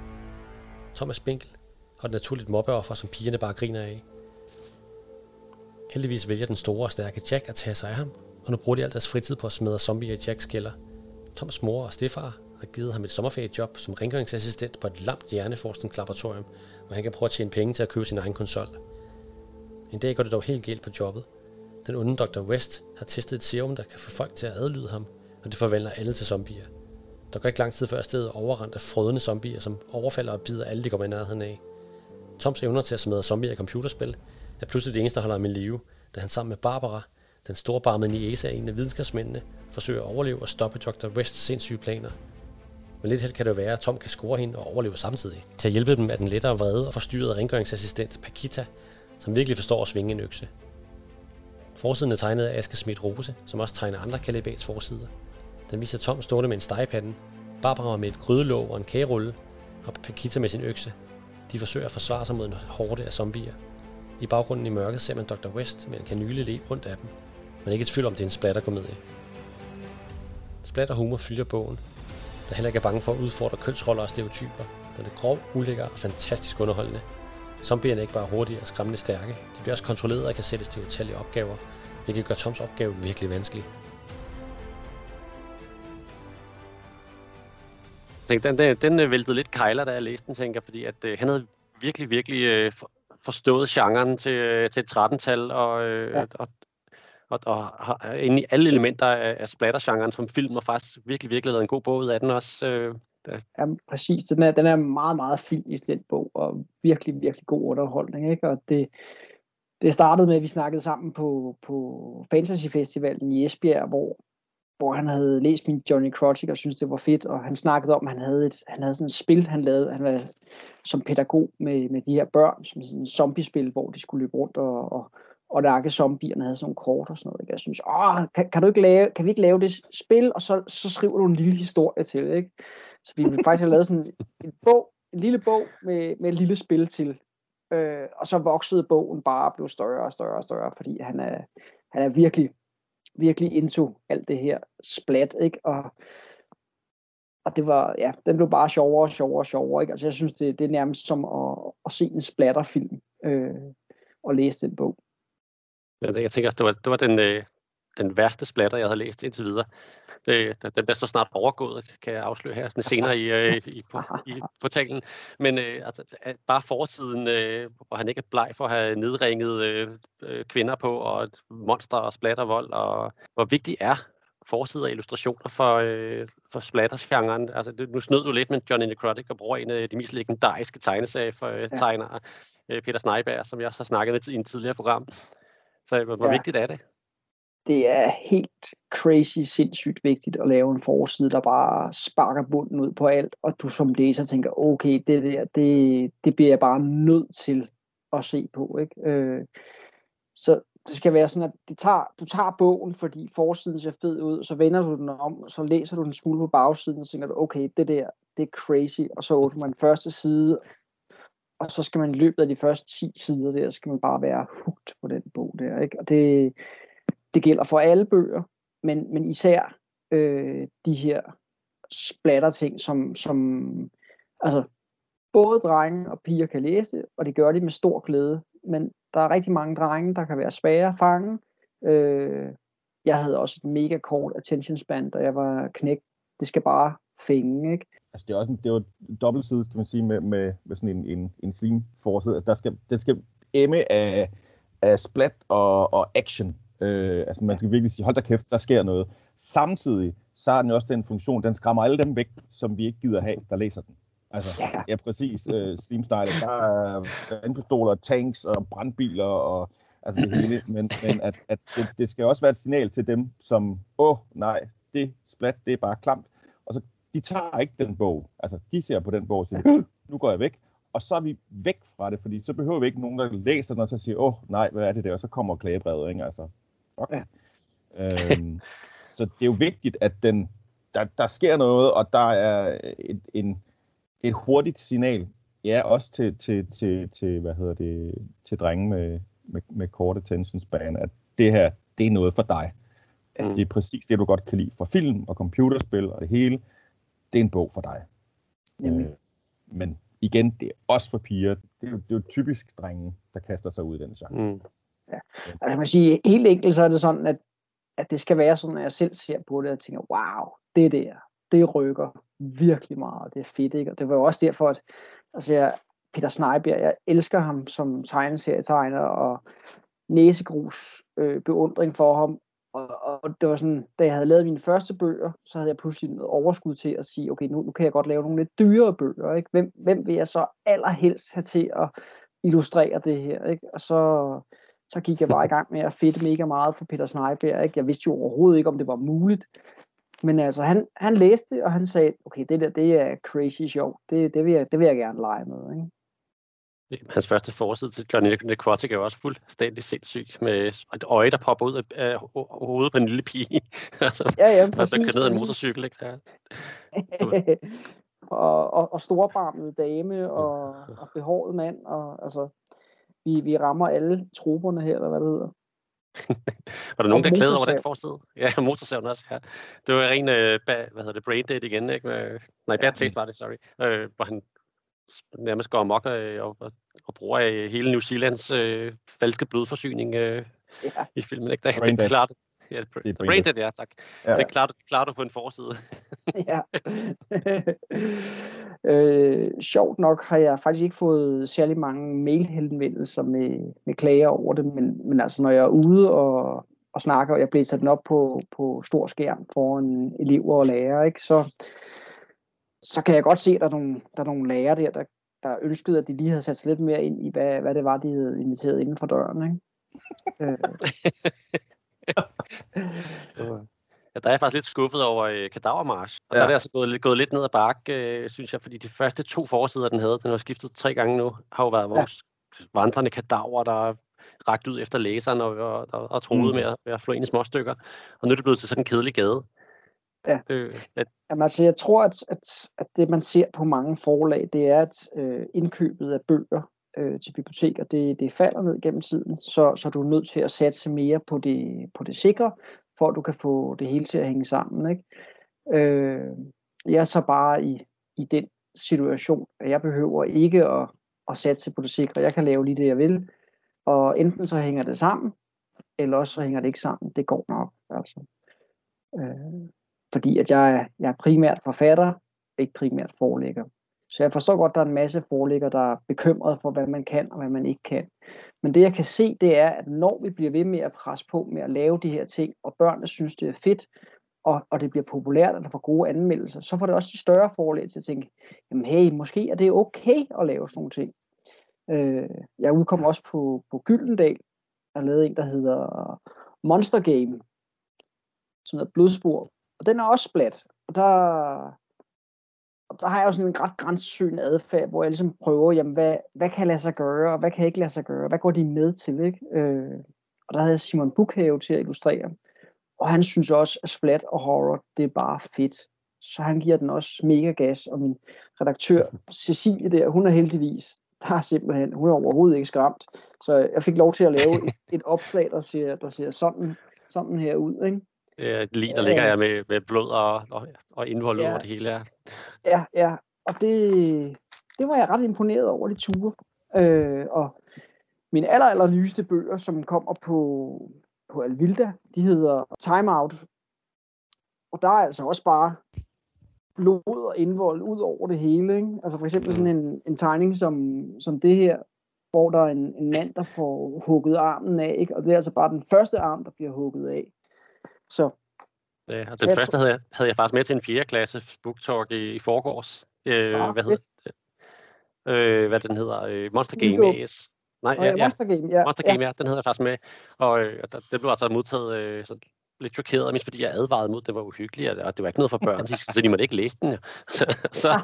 Tom er spinkel og et naturligt mobbeoffer, som pigerne bare griner af. Heldigvis vælger den store og stærke Jack at tage sig af ham, og nu bruger de al deres fritid på at smadre zombier i Jacks kælder – Toms mor og stefar har givet ham et sommerferiejob som rengøringsassistent på et lamt hjerneforskningslaboratorium, hvor han kan prøve at tjene penge til at købe sin egen konsol. En dag går det dog helt galt på jobbet. Den onde Dr. West har testet et serum, der kan få folk til at adlyde ham, og det forvandler alle til zombier. Der går ikke lang tid før stedet overrendt af frødende zombier, som overfalder og bider alle, de kommer i nærheden af. Toms evner til at smadre zombier i computerspil er pludselig det eneste, der holder ham i live, da han sammen med Barbara, den storbarmede Niesa af en af videnskabsmændene, forsøger at overleve og stoppe Dr. Wests sindssyge planer. Men lidt held kan det være, at Tom kan score hende og overleve samtidig. Til at hjælpe dem er den lettere vrede og forstyrrede rengøringsassistent Pakita, som virkelig forstår at svinge en økse. Forsiden er tegnet af Aske Schmidt Rose, som også tegner andre kalibats forsider. Den viser Tom stående med en stegepande, Barbara med et grydelåg og en kagerulle, og Pakita med sin økse. De forsøger at forsvare sig mod en horde af zombier. I baggrunden i mørket ser man Dr. West med en kanyle le rundt af dem, men ikke et tvivl om, det er en splatterkomedie. Splatterhumor fylder bogen, der heller ikke er bange for at udfordre kønsroller og stereotyper. Den er grov, ulækker og fantastisk underholdende. Zombierne er ikke bare hurtige og skræmmende stærke, de bliver også kontrolleret og kan sættes til utallige opgaver, hvilket gør Toms opgave virkelig vanskelig. Den, den, den væltede lidt kejler, da jeg læste den, tænker fordi at øh, han havde virkelig, virkelig øh, forstået genren til, til et 13-tal, og, øh, ja. og, og, og har inde i alle elementer af, af splatter-genren som film, og faktisk virkelig, virkelig lavet en god bog ud af den også. Øh, Ja, præcis. Den er, den er meget, meget fin i den bog, og virkelig, virkelig god underholdning. Ikke? Og det, det startede med, at vi snakkede sammen på, på Fantasy Festivalen i Esbjerg, hvor, hvor han havde læst min Johnny Crotic og syntes, det var fedt, og han snakkede om, at han havde, et, han havde sådan et spil, han lavede, han var som pædagog med, med de her børn, som sådan et zombiespil, hvor de skulle løbe rundt og, og, og nakke zombierne havde sådan nogle kort og sådan noget. Ikke? Jeg synes, Åh, kan, kan, du ikke lave, kan vi ikke lave det spil, og så, så skriver du en lille historie til, ikke? Så vi vil faktisk have lavet sådan en bog, en lille bog med, med et lille spil til. Øh, og så voksede bogen bare og blev større og større og større, fordi han er, han er virkelig, virkelig into alt det her splat, ikke? Og, og det var, ja, den blev bare sjovere og sjovere og sjovere, ikke? Altså jeg synes, det, det er nærmest som at, at se en splatterfilm øh, og læse den bog. Jeg tænker, det var, det var den, øh, den værste splatter, jeg havde læst indtil videre. Øh, den bliver så snart overgået, kan jeg afsløre her sådan senere i, øh, i, på, i portalen. Men øh, altså, bare forsiden, øh, hvor han ikke er bleg for at have nedringet øh, øh kvinder på, og monster og splattervold, og hvor vigtig er forsider og illustrationer for, øh, for splatters-genren. Altså, det, nu snød du lidt med Johnny Necrotic og bruger en af de mest legendariske tegneserier for øh, tegnere, øh, Peter Sneiberg, som jeg også har snakket med i en tidligere program. Så hvor, hvor ja. vigtigt er det? Det er helt crazy, sindssygt vigtigt at lave en forside, der bare sparker bunden ud på alt, og du som læser tænker, okay, det der, det, det bliver jeg bare nødt til at se på. Ikke? Øh, så det skal være sådan, at de tager, du tager bogen, fordi forsiden ser fed ud, så vender du den om, så læser du den smule på bagsiden, og tænker du, okay, det der, det er crazy, og så åbner man første side, og så skal man i løbet af de første 10 sider der, skal man bare være hugt på den bog der, ikke? Og det, det gælder for alle bøger, men, men især øh, de her splatter ting, som, som altså, både drenge og piger kan læse, og det gør de med stor glæde, men der er rigtig mange drenge, der kan være svære at fange. Øh, jeg havde også et mega kort attention span, da jeg var knæk. Det skal bare fænge, ikke? Altså, det er også en, det er jo dobbelt kan man sige, med, med, med sådan en, en, en scene forside. Altså, der skal, det skal emme af, af splat og, og action. Øh, altså, man skal virkelig sige, hold da kæft, der sker noget. Samtidig, så har den også den funktion, den skræmmer alle dem væk, som vi ikke gider have, der læser den. Altså, ja, præcis. Øh, Steam Snyder, der er vandpistoler, tanks og brandbiler og altså det hele. Men, men at, at det, det, skal også være et signal til dem, som, åh oh, nej, det splat, det er bare klamt. Og så de tager ikke den bog. Altså, de ser på den bog og siger, nu går jeg væk. Og så er vi væk fra det, fordi så behøver vi ikke nogen, der læser den, og så siger, åh, oh, nej, hvad er det der? Og så kommer klagebrevet, ikke? Altså, okay. øhm, så det er jo vigtigt, at den, der, der sker noget, og der er et, en, et hurtigt signal, ja, også til, til, til, til hvad hedder det, til drenge med, med, med kort attention span, at det her, det er noget for dig. Mm. Det er præcis det, du godt kan lide fra film og computerspil og det hele det er en bog for dig. Øh, men igen, det er også for piger. Det er jo, det er jo typisk drenge, der kaster sig ud i den genre. Mm. Ja. Altså, jeg må sige, helt enkelt så er det sådan, at, at det skal være sådan, at jeg selv ser på det og tænker, wow, det der, det rykker virkelig meget. Det er fedt, ikke? Og det var jo også derfor, at altså, jeg, Peter Snejbjerg, jeg elsker ham som tegneserietegner, og næsegrus øh, beundring for ham, og, og det var sådan, da jeg havde lavet mine første bøger, så havde jeg pludselig noget overskud til at sige, okay, nu, nu kan jeg godt lave nogle lidt dyrere bøger. Ikke? Hvem, hvem vil jeg så allerhelst have til at illustrere det her? Ikke? Og så, så gik jeg bare i gang med at fedte mega meget for Peter Sneiberg. Ikke? Jeg vidste jo overhovedet ikke, om det var muligt. Men altså, han, han læste, og han sagde, okay, det der, det er crazy sjovt. Det, det, vil jeg, det vil jeg gerne lege med. Ikke? Hans første forside til Johnny Necrotic er jo også fuldstændig sindssyg, med et øje, der popper ud af hovedet på en lille pige. altså, ja, ja, præcis. Og så kører ned en motorcykel, ikke? Ja. og, og, og storbarmede dame, og, og behåret mand, og altså, vi, vi rammer alle troberne her, eller hvad det hedder. var der nogen, der klæder over den forside? Ja, motorsaven også, ja. Det var en, øh, hvad hedder det, brain dead igen, ikke? Nej, bad taste var det, sorry. Øh, hvor han nærmest går amok øh, og, og, og bruger øh, hele New Zealands øh, falske blodforsyning øh, ja. i filmen. Ikke? Det, det, det, klart, Ja, det, det er Braindead, ja, tak. Ja. Det klarer du, klarer du på en forside. ja. øh, sjovt nok har jeg faktisk ikke fået særlig mange mailhenvendelser med, med klager over det, men, men altså når jeg er ude og, og snakker, og jeg bliver sat den op på, på stor skærm foran elever og lærere, ikke, så, så kan jeg godt se, at der er nogle, der er nogle lærere der, der, der ønskede, at de lige havde sat sig lidt mere ind i, hvad, hvad det var, de havde inviteret inden for døren. Ikke? Øh, Ja, der er jeg faktisk lidt skuffet over øh, Kadavermarsch. Og ja. Der er det altså gået, lidt- gået lidt ned ad bakke, øh, synes jeg, fordi de første to forsider, den havde, den har skiftet tre gange nu, har jo været vores ja. vandrende kadaver, der er rakt ud efter læseren og, og, og, og troede mm. Med, at, med at flå ind i små stykker. Og nu er det blevet til sådan en kedelig gade. Ja. Det, at, Jamen, altså, jeg tror, at, at, at det, man ser på mange forlag, det er, at øh, indkøbet af bøger øh, til biblioteker, det, det falder ned gennem tiden, så, så du er nødt til at satse mere på det, på det sikre, for at du kan få det hele til at hænge sammen. Ikke? Øh, jeg er så bare i, i den situation, at jeg behøver ikke at, at satse på det sikre. Jeg kan lave lige det, jeg vil, og enten så hænger det sammen, eller også så hænger det ikke sammen. Det går nok. Altså. Øh, fordi at jeg, er- jeg er primært forfatter, ikke primært forelægger. Så jeg forstår godt, at der er en masse forlægger, der er bekymret for, hvad man kan og hvad man ikke kan. Men det jeg kan se, det er, at når vi bliver ved med at presse på med at lave de her ting, og børnene synes, det er fedt, og, og det bliver populært, og der får gode anmeldelser, så får det også de større forlag til at tænke, jamen hey, måske er det okay at lave sådan nogle ting. Øh, jeg udkom også på, på Gyldendal, og lavede en, der hedder Monster Game, som hedder Blodspor, og den er også splat. Og der, og der har jeg jo sådan en ret grænsesøgende adfærd, hvor jeg ligesom prøver, jamen, hvad, hvad kan lade sig gøre, og hvad kan ikke lade sig gøre? Hvad går de med til? Ikke? Øh, og der havde jeg Simon Bukhave til at illustrere. Og han synes også, at splat og horror, det er bare fedt. Så han giver den også mega gas, og min redaktør Cecilie der, hun er heldigvis, der er simpelthen, hun er overhovedet ikke skræmt. Så jeg fik lov til at lave et, et opslag, der ser, der ser sådan, sådan her ud. Ikke? øh, lige der ligger jeg med, med blod og, og, og indvold ja. Ja. over det hele. Ja. Ja, ja. Og det, det var jeg ret imponeret over, de ture. Øh, og mine aller, aller nyeste bøger, som kommer på, på Alvilda, de hedder Time Out. Og der er altså også bare blod og indvold ud over det hele. Ikke? Altså for eksempel sådan en, en tegning som, som det her, hvor der er en, en mand, der får hugget armen af, ikke? og det er altså bare den første arm, der bliver hugget af. Så Ja, og den Jeg første havde jeg, havde jeg faktisk med til en 4. klasse booktalk i, i forgårs. Øh, Ah, hvad hedder det? Øh, hvad den hedder? Øh, Monster Game. AS. Nej, ja, ja, ja, Monster Game, ja, Monster ja. Game, ja, den havde jeg faktisk med. Og øh, og der, den blev altså modtaget øh, så lidt chokeret, mest fordi jeg advarede mod, at den var uhyggelig, og, det var ikke noget for børn, så, så de måtte ikke læse den. Ja. Så, så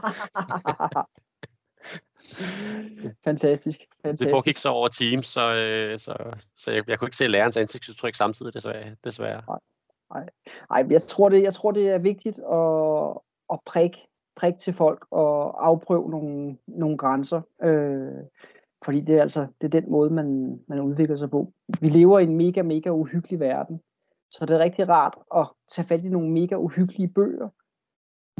fantastisk. det fantastisk. foregik så over Teams, så, øh, så, så jeg, jeg kunne ikke se lærerens ansigtsudtryk samtidig, desværre. desværre. Ej, jeg tror, det, jeg tror, det er vigtigt at, at prikke prik til folk og afprøve nogle, nogle grænser. Øh, fordi det er altså det er den måde, man, man udvikler sig på. Vi lever i en mega, mega uhyggelig verden. Så det er rigtig rart at tage fat i nogle mega uhyggelige bøger,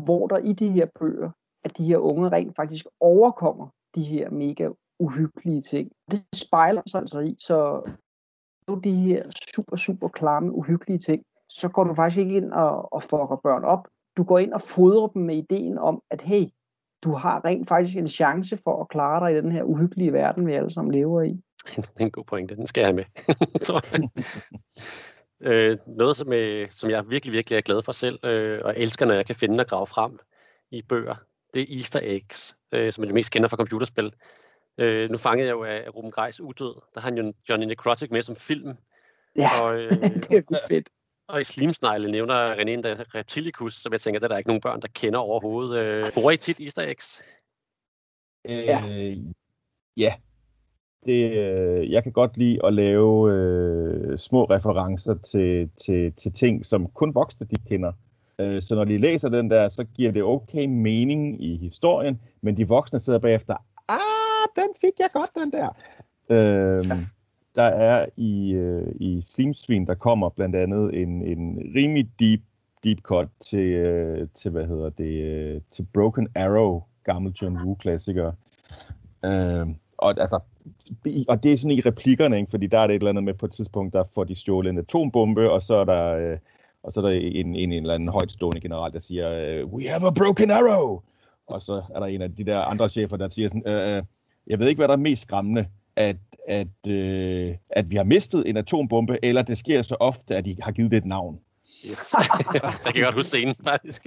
hvor der i de her bøger, at de her unge rent faktisk overkommer de her mega uhyggelige ting. Det spejler sig altså i, så de her super, super klamme, uhyggelige ting, så går du faktisk ikke ind og, og fucker børn op. Du går ind og fodrer dem med ideen om, at hey, du har rent faktisk en chance for at klare dig i den her uhyggelige verden, vi alle sammen lever i. Det er en god pointe, den skal jeg have med. tror jeg. øh, noget, som, øh, som jeg virkelig, virkelig er glad for selv, øh, og elsker, når jeg kan finde og grave frem i bøger, det er Easter eggs, øh, som jeg mest kender fra computerspil. Øh, nu fangede jeg jo af Ruben Greis Udød, der har han jo Johnny Necrotic med som film, Ja, og, øh, det er fedt. Og i Slimsnegle nævner René endda Reptilicus, som jeg tænker, der er der ikke nogen børn, der kender overhovedet. Øh, bruger I tit Easter eggs? Ja. Øh, ja. Det, øh, jeg kan godt lide at lave øh, små referencer til, til, til ting, som kun voksne de kender. Øh, så når de læser den der, så giver det okay mening i historien, men de voksne sidder bagefter, ah, den fik jeg godt, den der. Øh, ja. Der er i, øh, i Slimsvin, der kommer blandt andet en, en rimelig deep, deep cut til, øh, til, hvad hedder det, øh, til Broken Arrow, gammel John Woo-klassiker. Øh, og, altså, og det er sådan i replikkerne, ikke? fordi der er det et eller andet med på et tidspunkt, der får de stjålet en atombombe, og så er der, øh, og så er der en, en, en eller anden højtstående general, der siger, øh, we have a broken arrow! Og så er der en af de der andre chefer, der siger sådan, øh, øh jeg ved ikke, hvad der er mest skræmmende, at, at, øh, at vi har mistet en atombombe, eller det sker så ofte, at de har givet det et navn. Yes. jeg kan godt huske scenen, faktisk.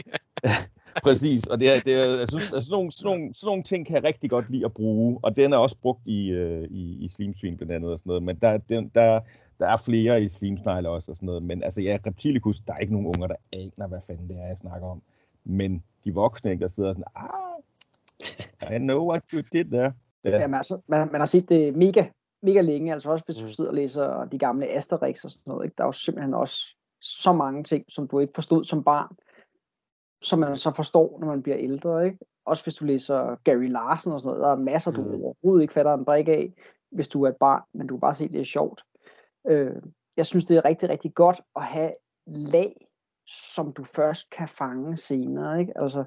Præcis, og det er, det er, jeg synes, altså, sådan, nogle, sådan, nogle, sådan nogle ting kan jeg rigtig godt lide at bruge, og den er også brugt i, øh, i, i Slimsvin blandt andet og sådan noget, men der, den, der, der er flere i Slimsnegle også og sådan noget, men altså ja, Reptilicus, der er ikke nogen unger, der aner, hvad fanden det er, jeg snakker om, men de voksne, der sidder sådan, ah, I know what you did there. Ja. Jamen, altså, man, man har set det mega, mega længe, altså også hvis du mm. sidder og læser de gamle Asterix og sådan noget, ikke? der er jo simpelthen også så mange ting, som du ikke forstod som barn, som man så forstår, når man bliver ældre. Ikke? Også hvis du læser Gary Larsen og sådan noget, der er masser, du mm. overhovedet ikke fatter en brik af, hvis du er et barn, men du kan bare se, at det er sjovt. Øh, jeg synes, det er rigtig, rigtig godt at have lag, som du først kan fange senere. Ikke? Altså,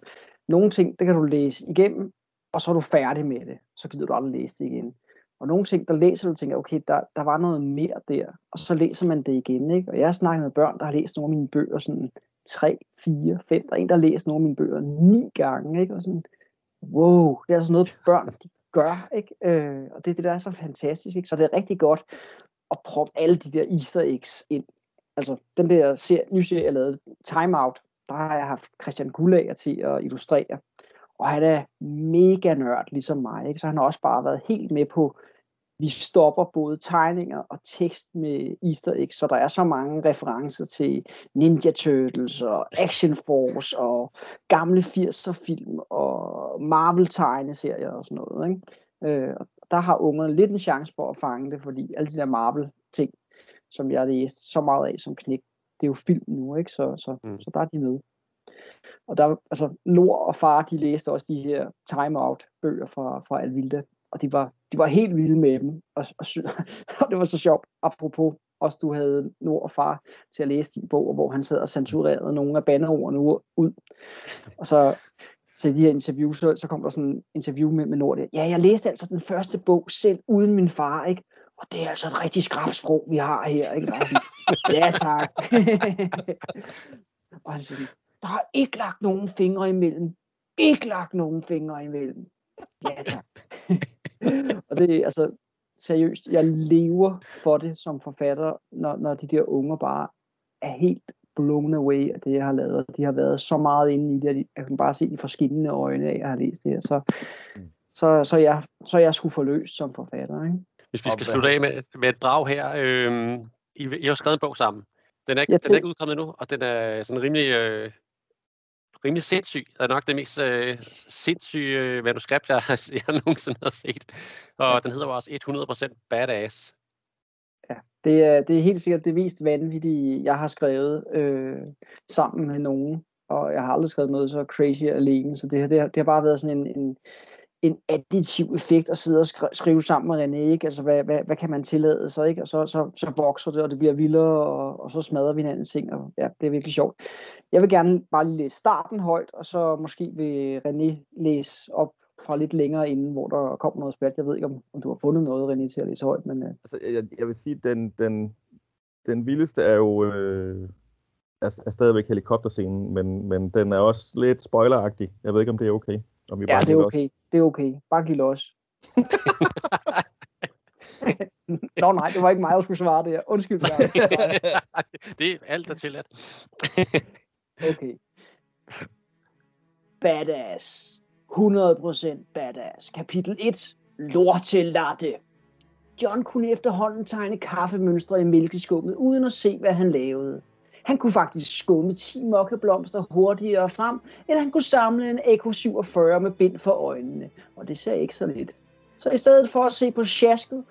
nogle ting, det kan du læse igennem, og så er du færdig med det. Så gider du aldrig læse det igen. Og nogle ting, der læser du og tænker, okay, der, der var noget mere der, og så læser man det igen. Ikke? Og jeg har snakket med børn, der har læst nogle af mine bøger sådan 3, 4, 5. Der er en, der har læst nogle af mine bøger ni gange. Ikke? Og sådan, wow, det er altså noget, børn de gør. Ikke? Øh, og det er det, der er så fantastisk. Ikke? Så det er rigtig godt at proppe alle de der easter eggs ind. Altså, den der serie, nye serie, jeg lavede, Time Out, der har jeg haft Christian Gullager til at illustrere. Og han er mega nørd, ligesom mig. Ikke? Så han har også bare været helt med på, vi stopper både tegninger og tekst med easter eggs, så der er så mange referencer til Ninja Turtles og Action Force og gamle 80'er film og Marvel tegneserier og sådan noget. Ikke? Øh, og der har ungerne lidt en chance for at fange det, fordi alle de der Marvel ting, som jeg har læst så meget af som knæk, det er jo film nu, ikke? Så, så, mm. så der er de med. Og der, altså, Lor og far, de læste også de her Time Out bøger fra, fra Alvilda, og de var, de var helt vilde med dem, og, og, og det var så sjovt, apropos også du havde Nord og far til at læse din bog, hvor han sad og censurerede nogle af bandeordene ud. Og så til de her interviews, så, så kom der sådan en interview med, med Nord. Ja, jeg læste altså den første bog selv uden min far, ikke? Og det er altså et rigtig skrabt sprog, vi har her, ikke? ja, tak. og han siger der har ikke lagt nogen fingre imellem. Ikke lagt nogen fingre imellem. Ja, tak. og det er altså seriøst, jeg lever for det som forfatter, når, når de der unger bare er helt blown away af det, jeg har lavet. De har været så meget inde i det, at jeg kan bare se de forskellige øjne af, at jeg har læst det her. Så, mm. så, så, jeg, så jeg skulle forløst som forfatter. Ikke? Hvis vi skal slutte af med, med et drag her. Øh, I, I har skrevet en bog sammen. Den er, den er ikke udkommet nu, og den er sådan rimelig øh, rimelig sindssyg. Det er nok det mest øh, sindssyge øh, manuskript, jeg, jeg nogensinde har set. Og den hedder også 100% Badass. Ja, det er, det er helt sikkert det mest vanvittige, jeg har skrevet øh, sammen med nogen. Og jeg har aldrig skrevet noget så crazy alene, så det, det, har, det har bare været sådan en, en, en additiv effekt at sidde og skrive sammen med René, ikke? Altså, hvad, hvad, hvad kan man tillade sig, ikke? Og så, så, så vokser det, og det bliver vildere, og, og så smadrer vi hinanden ting, og ja, det er virkelig sjovt. Jeg vil gerne bare lige læse starten højt, og så måske vil René læse op fra lidt længere inden, hvor der kommer noget spært. Jeg ved ikke, om, om du har fundet noget, René, til at læse højt, men... Uh... Altså, jeg, jeg vil sige, den, den, den vildeste er jo... Øh er, er stadigvæk helikopterscenen, men, men den er også lidt spoileragtig. Jeg ved ikke, om det er okay. Om vi bare ja, det er okay. Os. Det er okay. Bare giv los. Nå nej, det var ikke mig, der skulle svare det Undskyld. det er alt, der tilladt. okay. Badass. 100% badass. Kapitel 1. Lortelatte. John kunne efterhånden tegne kaffemønstre i mælkeskummet, uden at se, hvad han lavede. Han kunne faktisk skumme 10 mokkeblomster hurtigere frem, end han kunne samle en AK-47 med bind for øjnene. Og det ser ikke så lidt. Så i stedet for at se på sjasket,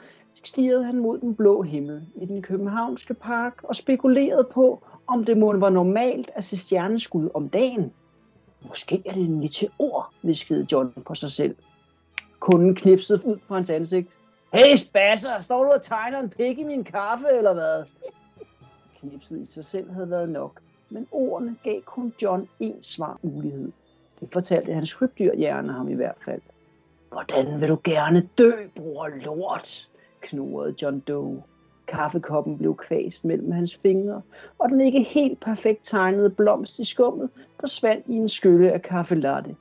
stirrede han mod den blå himmel i den københavnske park og spekulerede på, om det måtte var normalt at se stjerneskud om dagen. Måske er det en meteor, viskede John på sig selv. Kunden knipsede ud på hans ansigt. Hey spasser, står du og tegner en pik i min kaffe, eller hvad? Knipset i sig selv havde været nok, men ordene gav kun John en svar mulighed. Det fortalte hans krybdyrhjerne ham i hvert fald. Hvordan vil du gerne dø, bror lort? knurrede John Doe. Kaffekoppen blev kvæst mellem hans fingre, og den ikke helt perfekt tegnede blomst i skummet forsvandt i en skylle af kaffelatte.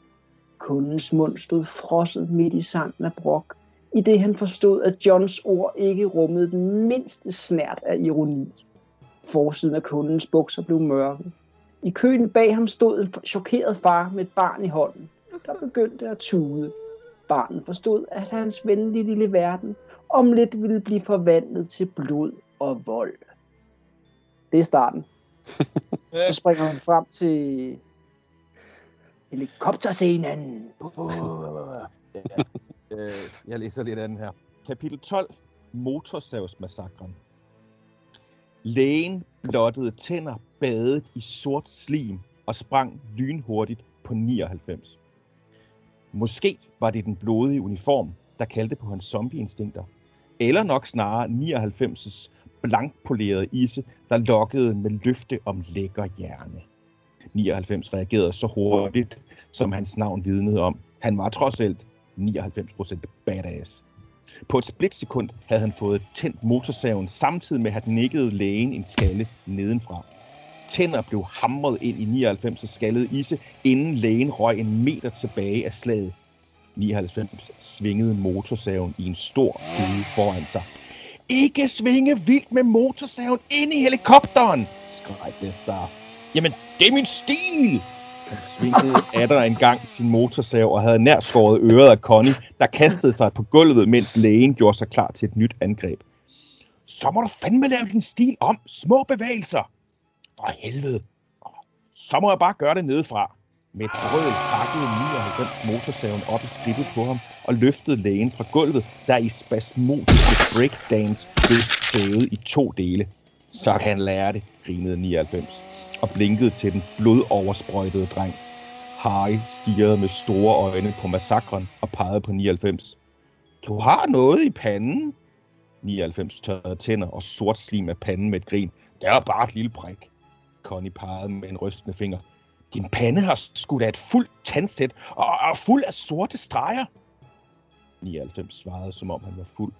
Kundens mund stod frosset midt i sangen af brok, i det han forstod, at Johns ord ikke rummede den mindste snært af ironi. Forsiden af kundens bukser blev mørke. I køen bag ham stod en chokeret far med et barn i hånden, der begyndte at tude. Barnet forstod, at hans venlige lille verden om lidt ville blive forvandlet til blod og vold. Det er starten. Så springer man frem til helikopterscenen. Øh, jeg læser lidt af den her. Kapitel 12. Motorsavsmassakren. Lægen blottede tænder badet i sort slim og sprang lynhurtigt på 99. Måske var det den blodige uniform, der kaldte på hans zombieinstinkter. Eller nok snarere 99's blankpolerede isse, der lokkede med løfte om lækker hjerne. 99 reagerede så hurtigt, som hans navn vidnede om. Han var trods alt 99% badass. På et splitsekund havde han fået tændt motorsaven, samtidig med at han nikkede lægen en skalle nedenfra. Tænder blev hamret ind i 99 skallede isse, inden lægen røg en meter tilbage af slaget. 99 svingede motorsaven i en stor kugle foran sig. Ikke svinge vildt med motorsaven ind i helikopteren, skreg Lestar. Jamen, det er min stil! Svingede Adder en gang sin motorsav og havde nær skåret øret af Connie, der kastede sig på gulvet, mens lægen gjorde sig klar til et nyt angreb. Så må du fandme lave din stil om. Små bevægelser. For helvede. Så må jeg bare gøre det nedefra. Med et brøl pakkede 99 motorsaven op i skridtet på ham og løftede lægen fra gulvet, der i spasmodiske breakdance blev savet i to dele. Så kan han lære det, grinede 99 og blinkede til den blodoversprøjtede dreng. Harry stirrede med store øjne på massakren og pegede på 99. Du har noget i panden? 99 tørrede tænder og sort slim af panden med et grin. Det er bare et lille prik. Connie pegede med en rystende finger. Din pande har skudt af et fuldt tandsæt og er fuld af sorte streger. 99 svarede, som om han var fuld.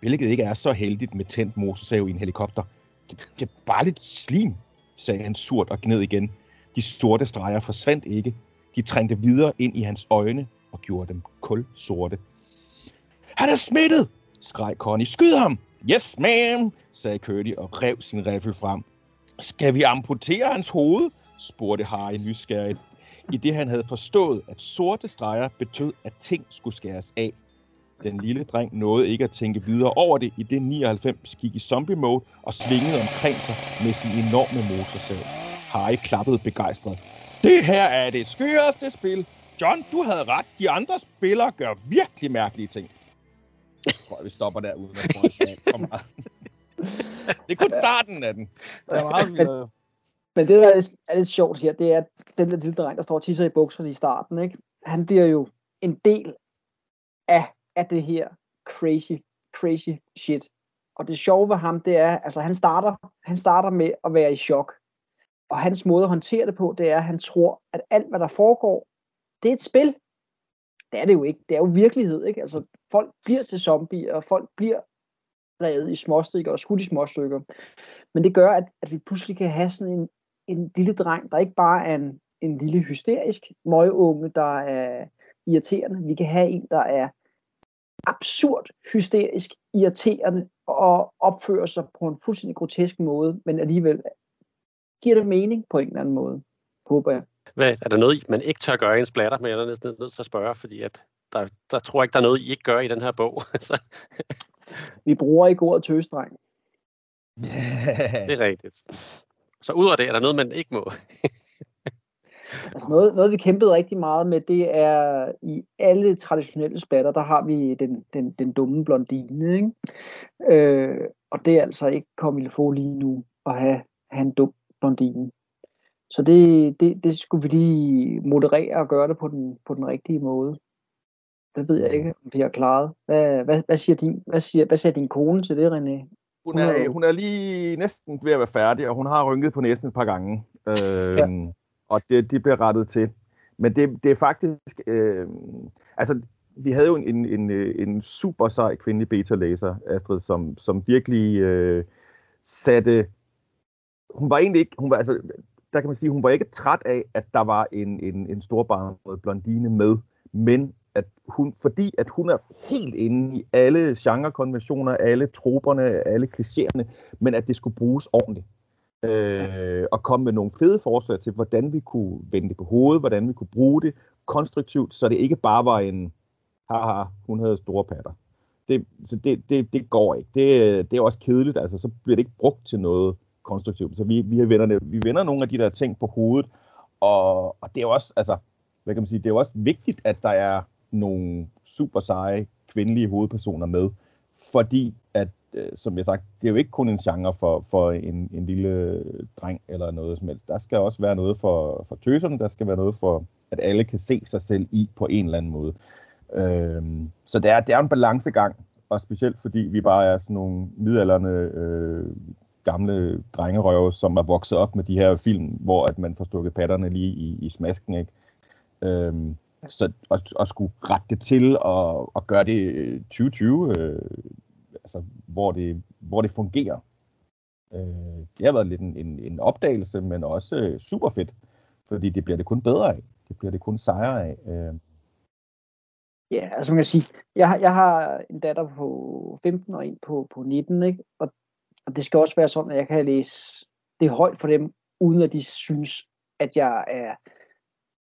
Hvilket ikke er så heldigt med tændt motorsav i en helikopter. Det, det er bare lidt slim, sagde han surt og gned igen. De sorte streger forsvandt ikke. De trængte videre ind i hans øjne og gjorde dem kul sorte. Han er smittet, skreg Connie. Skyd ham! Yes, ma'am, sagde Curdy og rev sin riffel frem. Skal vi amputere hans hoved? spurgte Harry nysgerrigt, i det han havde forstået, at sorte streger betød, at ting skulle skæres af. Den lille dreng nåede ikke at tænke videre over det, i det 99 gik i zombie-mode og svingede omkring sig med sin enorme motorsav. Harry klappede begejstret. Det her er det skøreste spil. John, du havde ret. De andre spillere gør virkelig mærkelige ting. Jeg tror, vi stopper der, uden at prøve for meget. Det er kun starten af den. Det er meget, men det, der er lidt, er lidt sjovt her, det er, at den der lille dreng, der står og tisser i bukserne i starten, ikke? han bliver jo en del af, af det her crazy, crazy shit. Og det sjove ved ham, det er, altså han starter, han starter med at være i chok. Og hans måde at håndtere det på, det er, at han tror, at alt, hvad der foregår, det er et spil. Det er det jo ikke. Det er jo virkelighed, ikke? Altså, folk bliver til zombier, og folk bliver revet i småstykker og skudt i småstykker. Men det gør, at, at vi pludselig kan have sådan en, en lille dreng, der ikke bare er en, en lille hysterisk møgeunge, der er irriterende. Vi kan have en, der er absurd hysterisk, irriterende og opfører sig på en fuldstændig grotesk måde, men alligevel giver det mening på en eller anden måde, håber jeg. Hvad, er der noget, man ikke tør gøre i en splatter, men jeg er næsten nødt til at spørge, fordi at der, der tror jeg ikke, der er noget, I ikke gør i den her bog. Vi bruger ikke ordet tøsdreng. det er rigtigt. Så ud af det, er der noget, man ikke må? Altså noget, noget, vi kæmpede rigtig meget med, det er i alle traditionelle spatter, der har vi den, den, den dumme blondine. Ikke? Øh, og det er altså ikke kommet få lige nu at have, have en dum blondine. Så det, det, det skulle vi lige moderere og gøre det på den, på den rigtige måde. Det ved jeg ikke, om vi har klaret. Hvad, hvad, hvad, siger, din, hvad, siger, hvad siger din kone til det, René? Hun er, hun er lige næsten ved at være færdig, og hun har rynket på næsten et par gange. Øh, ja. Og det, de bliver rettet til. Men det, det er faktisk... Øh, altså, vi havde jo en, en, en, super sej kvindelig beta-læser, Astrid, som, som virkelig øh, satte... Hun var egentlig ikke... Hun var, altså, der kan man sige, hun var ikke træt af, at der var en, en, en storbarnet blondine med, men at hun, fordi at hun er helt inde i alle genrekonventioner, alle troperne, alle klichéerne, men at det skulle bruges ordentligt øh, og komme med nogle fede forslag til, hvordan vi kunne vende det på hovedet, hvordan vi kunne bruge det konstruktivt, så det ikke bare var en, haha, hun havde store patter. Det, så det, det, det går ikke. Det, det er også kedeligt, altså så bliver det ikke brugt til noget konstruktivt. Så vi, vi, vender, vi vender nogle af de der ting på hovedet, og, og det er også, altså, hvad kan man sige, det er også vigtigt, at der er nogle super seje kvindelige hovedpersoner med, fordi Øh, som jeg sagt, det er jo ikke kun en genre for, for en, en lille dreng eller noget som helst. Der skal også være noget for, for tøserne, der skal være noget for, at alle kan se sig selv i på en eller anden måde. Øhm, så det er, det er en balancegang, og specielt fordi vi bare er sådan nogle midalderne øh, gamle drengerøve, som er vokset op med de her film, hvor at man får stukket patterne lige i, i smasken, ikke? Øhm, så at, at skulle rette det til og, og gøre det 2020, øh, øh altså, hvor, det, hvor det fungerer. Øh, det har været lidt en, en, en opdagelse, men også øh, super fedt, fordi det bliver det kun bedre af. Det bliver det kun sejre af. Øh. Ja, altså man kan sige, jeg, jeg har en datter på 15 og en på, på 19, ikke? Og, og det skal også være sådan, at jeg kan læse det højt for dem, uden at de synes, at jeg er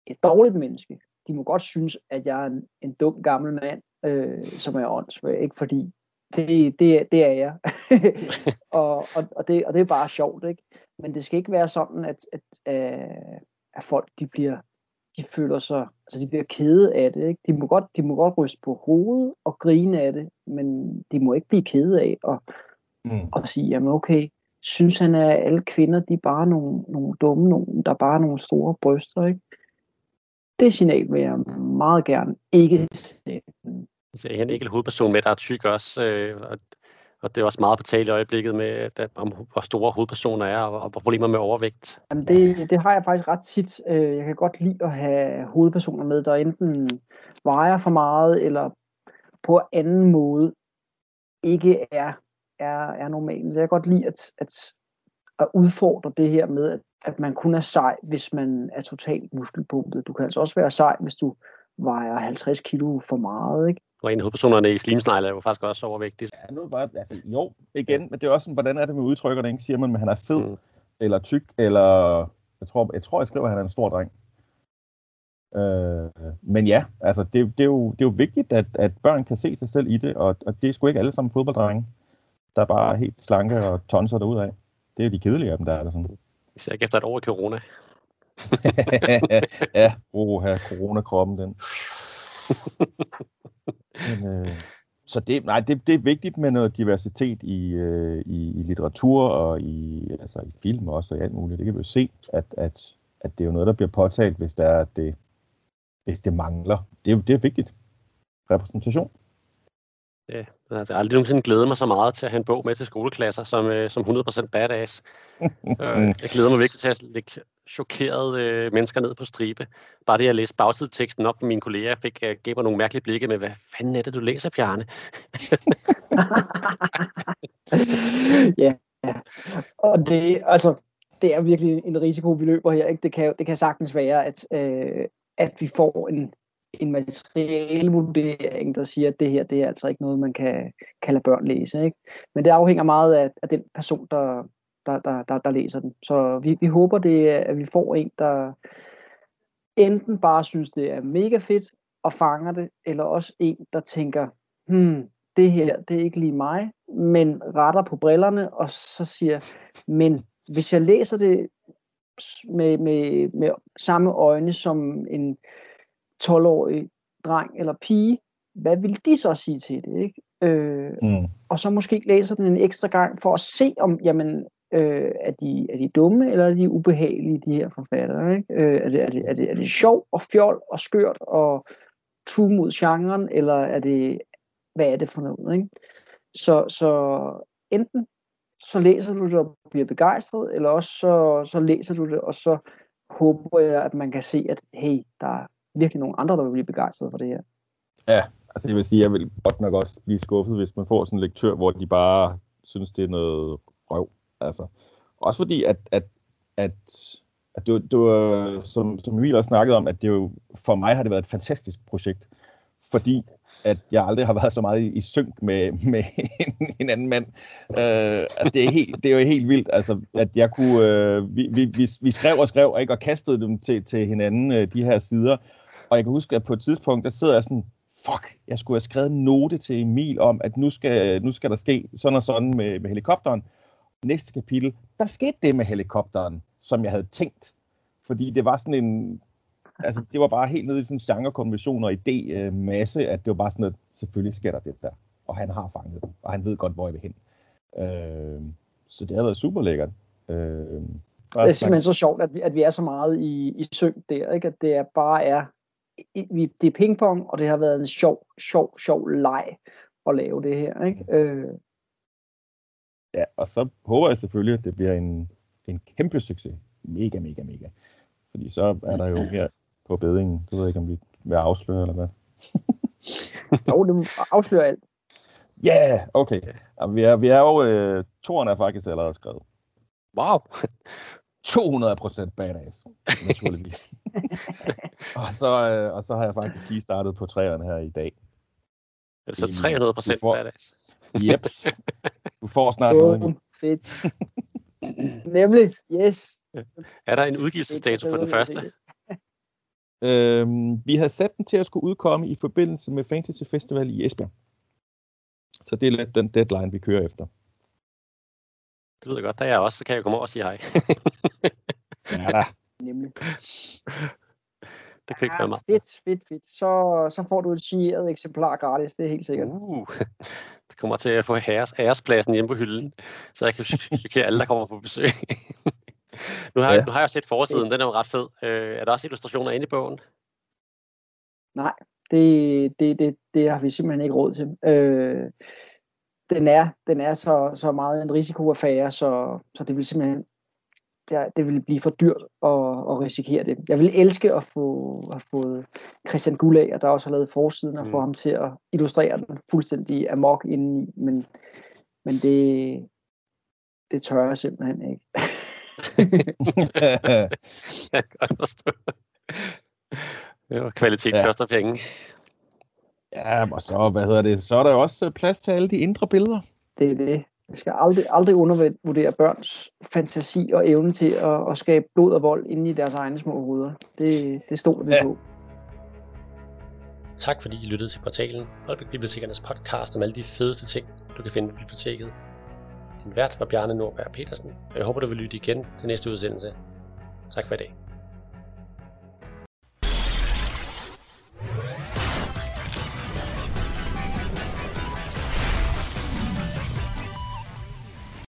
et dårligt menneske. De må godt synes, at jeg er en, en dum gammel mand, øh, som er åndssvag, ikke? Fordi det, det, det er jeg. og, og, og, det, og det er bare sjovt, ikke? Men det skal ikke være sådan, at, at, øh, at folk de bliver de føler sig, altså de bliver kede af det. Ikke? De, må godt, de må godt ryste på hovedet og grine af det, men de må ikke blive kede af at, mm. at sige, jamen okay, synes han, at alle kvinder, de er bare nogle, nogle dumme, nogle, der er bare nogle store bryster, ikke? Det signal vil jeg meget gerne ikke sende. Så er en enkelt hovedperson med, der er tyk også, øh, og og det er også meget på tale i øjeblikket med, at, om hvor store hovedpersoner er, og, og problemer med overvægt. Jamen det, det har jeg faktisk ret tit. Øh, jeg kan godt lide at have hovedpersoner med, der enten vejer for meget, eller på anden måde ikke er, er, er normalt. Så jeg kan godt lide at, at, at udfordre det her med, at, at man kun er sej, hvis man er totalt muskelpumpet. Du kan altså også være sej, hvis du vejer 50 kilo for meget, ikke? Og en af hovedpersonerne i Slimsnegle er jo faktisk også overvægtig. Ja, nu bare, altså, jo, igen, men det er også sådan, hvordan er det med udtrykkerne, ikke? Siger man, at han er fed, mm. eller tyk, eller... Jeg tror, jeg, tror, jeg skriver, at han er en stor dreng. Øh, men ja, altså, det, det, er jo, det er jo vigtigt, at, at børn kan se sig selv i det, og, og det er sgu ikke alle sammen fodbolddrenge, der er bare helt slanke og tonser af. Det er de kedelige af dem, der er der sådan. Især ikke efter et år i corona. ja, oha, corona-kroppen, den. Men, øh, så det, nej, det, det er vigtigt med noget diversitet i, øh, i, i litteratur og i, altså i film også og alt muligt. Det kan vi jo se, at, at, at det er jo noget, der bliver påtalt, hvis, der er, det, hvis det mangler. Det er, det er vigtigt. Repræsentation. Ja, altså, jeg har aldrig nogensinde glædet mig så meget til at have en bog med til skoleklasser som, øh, som 100% badass. øh, jeg glæder mig virkelig til at lægge chokerede øh, mennesker ned på stribe. Bare det, at jeg læste bagsideteksten op for mine kolleger, jeg fik uh, gav mig nogle mærkelige blikke med, hvad fanden er det, du læser, Bjarne? ja, ja, og det, altså, det er virkelig en risiko, vi løber her. Ikke? Det, kan, det kan sagtens være, at, øh, at vi får en, en materialvurdering, der siger, at det her det er altså ikke noget, man kan, kan lade børn læse. Ikke? Men det afhænger meget af, af den person, der, der, der, der, der læser den. Så vi, vi håber, det, at vi får en, der enten bare synes, det er mega fedt og fanger det, eller også en, der tænker, hmm, det her, det er ikke lige mig, men retter på brillerne, og så siger, men hvis jeg læser det med, med, med samme øjne som en 12-årig dreng eller pige, hvad vil de så sige til det? Ikke? Øh, mm. Og så måske læser den en ekstra gang for at se, om jamen, øh, er, de, er de dumme, eller er de ubehagelige, de her forfattere? Ikke? Øh, er, det, er, det, er, det, er det sjov og fjol og skørt og true mod genren, eller er det, hvad er det for noget? Ikke? Så, så enten så læser du det og bliver begejstret, eller også så, så læser du det, og så håber jeg, at man kan se, at hey, der er virkelig nogle andre, der vil blive begejstret for det her. Ja, altså jeg vil sige, jeg vil godt nok også blive skuffet, hvis man får sådan en lektør, hvor de bare synes, det er noget røv. Altså, også fordi, at, at, at, at det, det var, som, som Emil også snakkede om, at det jo, for mig har det været et fantastisk projekt, fordi at jeg aldrig har været så meget i, i synk med, med en, en anden mand. Øh, altså, det, er helt, det er jo helt vildt, altså, at jeg kunne... Øh, vi, vi, vi skrev og skrev, ikke, og kastede dem til, til hinanden, øh, de her sider. Og jeg kan huske, at på et tidspunkt, der sidder jeg sådan, fuck, jeg skulle have skrevet en note til Emil om, at nu skal, nu skal der ske sådan og sådan med, med helikopteren. Næste kapitel, der skete det med helikopteren, som jeg havde tænkt. Fordi det var sådan en, altså det var bare helt nede i sådan en genrekonvention og idé-masse, at det var bare sådan, at selvfølgelig sker der det der. Og han har fanget det, og han ved godt, hvor jeg vil hen. Øh, så det har været super lækkert. Øh, det er simpelthen så sjovt, at vi, at vi er så meget i, i synk der, ikke? at det er bare er vi, det er pingpong, og det har været en sjov, sjov, sjov leg at lave det her. Ikke? Øh. Ja, og så håber jeg selvfølgelig, at det bliver en, en kæmpe succes. Mega, mega, mega. Fordi så er der jo her på bedingen, du ved ikke, om vi vil afsløre eller hvad. jo, det afslører alt. Ja, yeah, okay. Vi, er, vi er jo, øh, toren er faktisk allerede skrevet. Wow. 200% badass, naturligvis. og, så, øh, og så har jeg faktisk lige startet på træerne her i dag. Er så 300% får, badass? Jeps. Du får snart oh, noget nu. Fedt. Nemlig, yes. Er der en udgivelsesdato på den første? Øhm, vi har sat den til at skulle udkomme i forbindelse med Fantasy Festival i Esbjerg. Så det er lidt den deadline, vi kører efter. Det lyder godt, da jeg også, så kan jeg komme over og sige hej. ja da. Nemlig. Det kan ikke ja, være meget. Fedt, fedt, fedt. Så, så får du et signeret eksemplar gratis, det er helt sikkert. Uh, det kommer til at få æres, ærespladsen hjemme på hylden, så jeg kan chokere alle, der kommer på besøg. nu, har, ja. nu har jeg set forsiden, den er jo ret fed. Øh, er der også illustrationer inde i bogen? Nej, det, det, det, det har vi simpelthen ikke råd til. Øh, den er, den er så, så meget en risikoaffære, så, så det vil simpelthen det, det ville blive for dyrt at, at risikere det. Jeg vil elske at få at få Christian Gullag, der også har lavet forsiden, og mm. få ham til at illustrere den fuldstændig amok indeni, men, men det, det tør jeg simpelthen ikke. jeg kan godt forstå. Det var kvalitet ja. koster penge. Ja, og så, hvad hedder det, så er der jo også plads til alle de indre billeder. Det er det. Vi skal aldrig, aldrig undervurdere børns fantasi og evne til at, at skabe blod og vold inde i deres egne små hoveder. Det, det stod vi ja. på. Tak fordi I lyttede til portalen Holbæk Bibliotekernes podcast om alle de fedeste ting, du kan finde på biblioteket. Din vært var Bjarne Nordberg Petersen, og jeg håber, du vil lytte igen til næste udsendelse. Tak for i dag.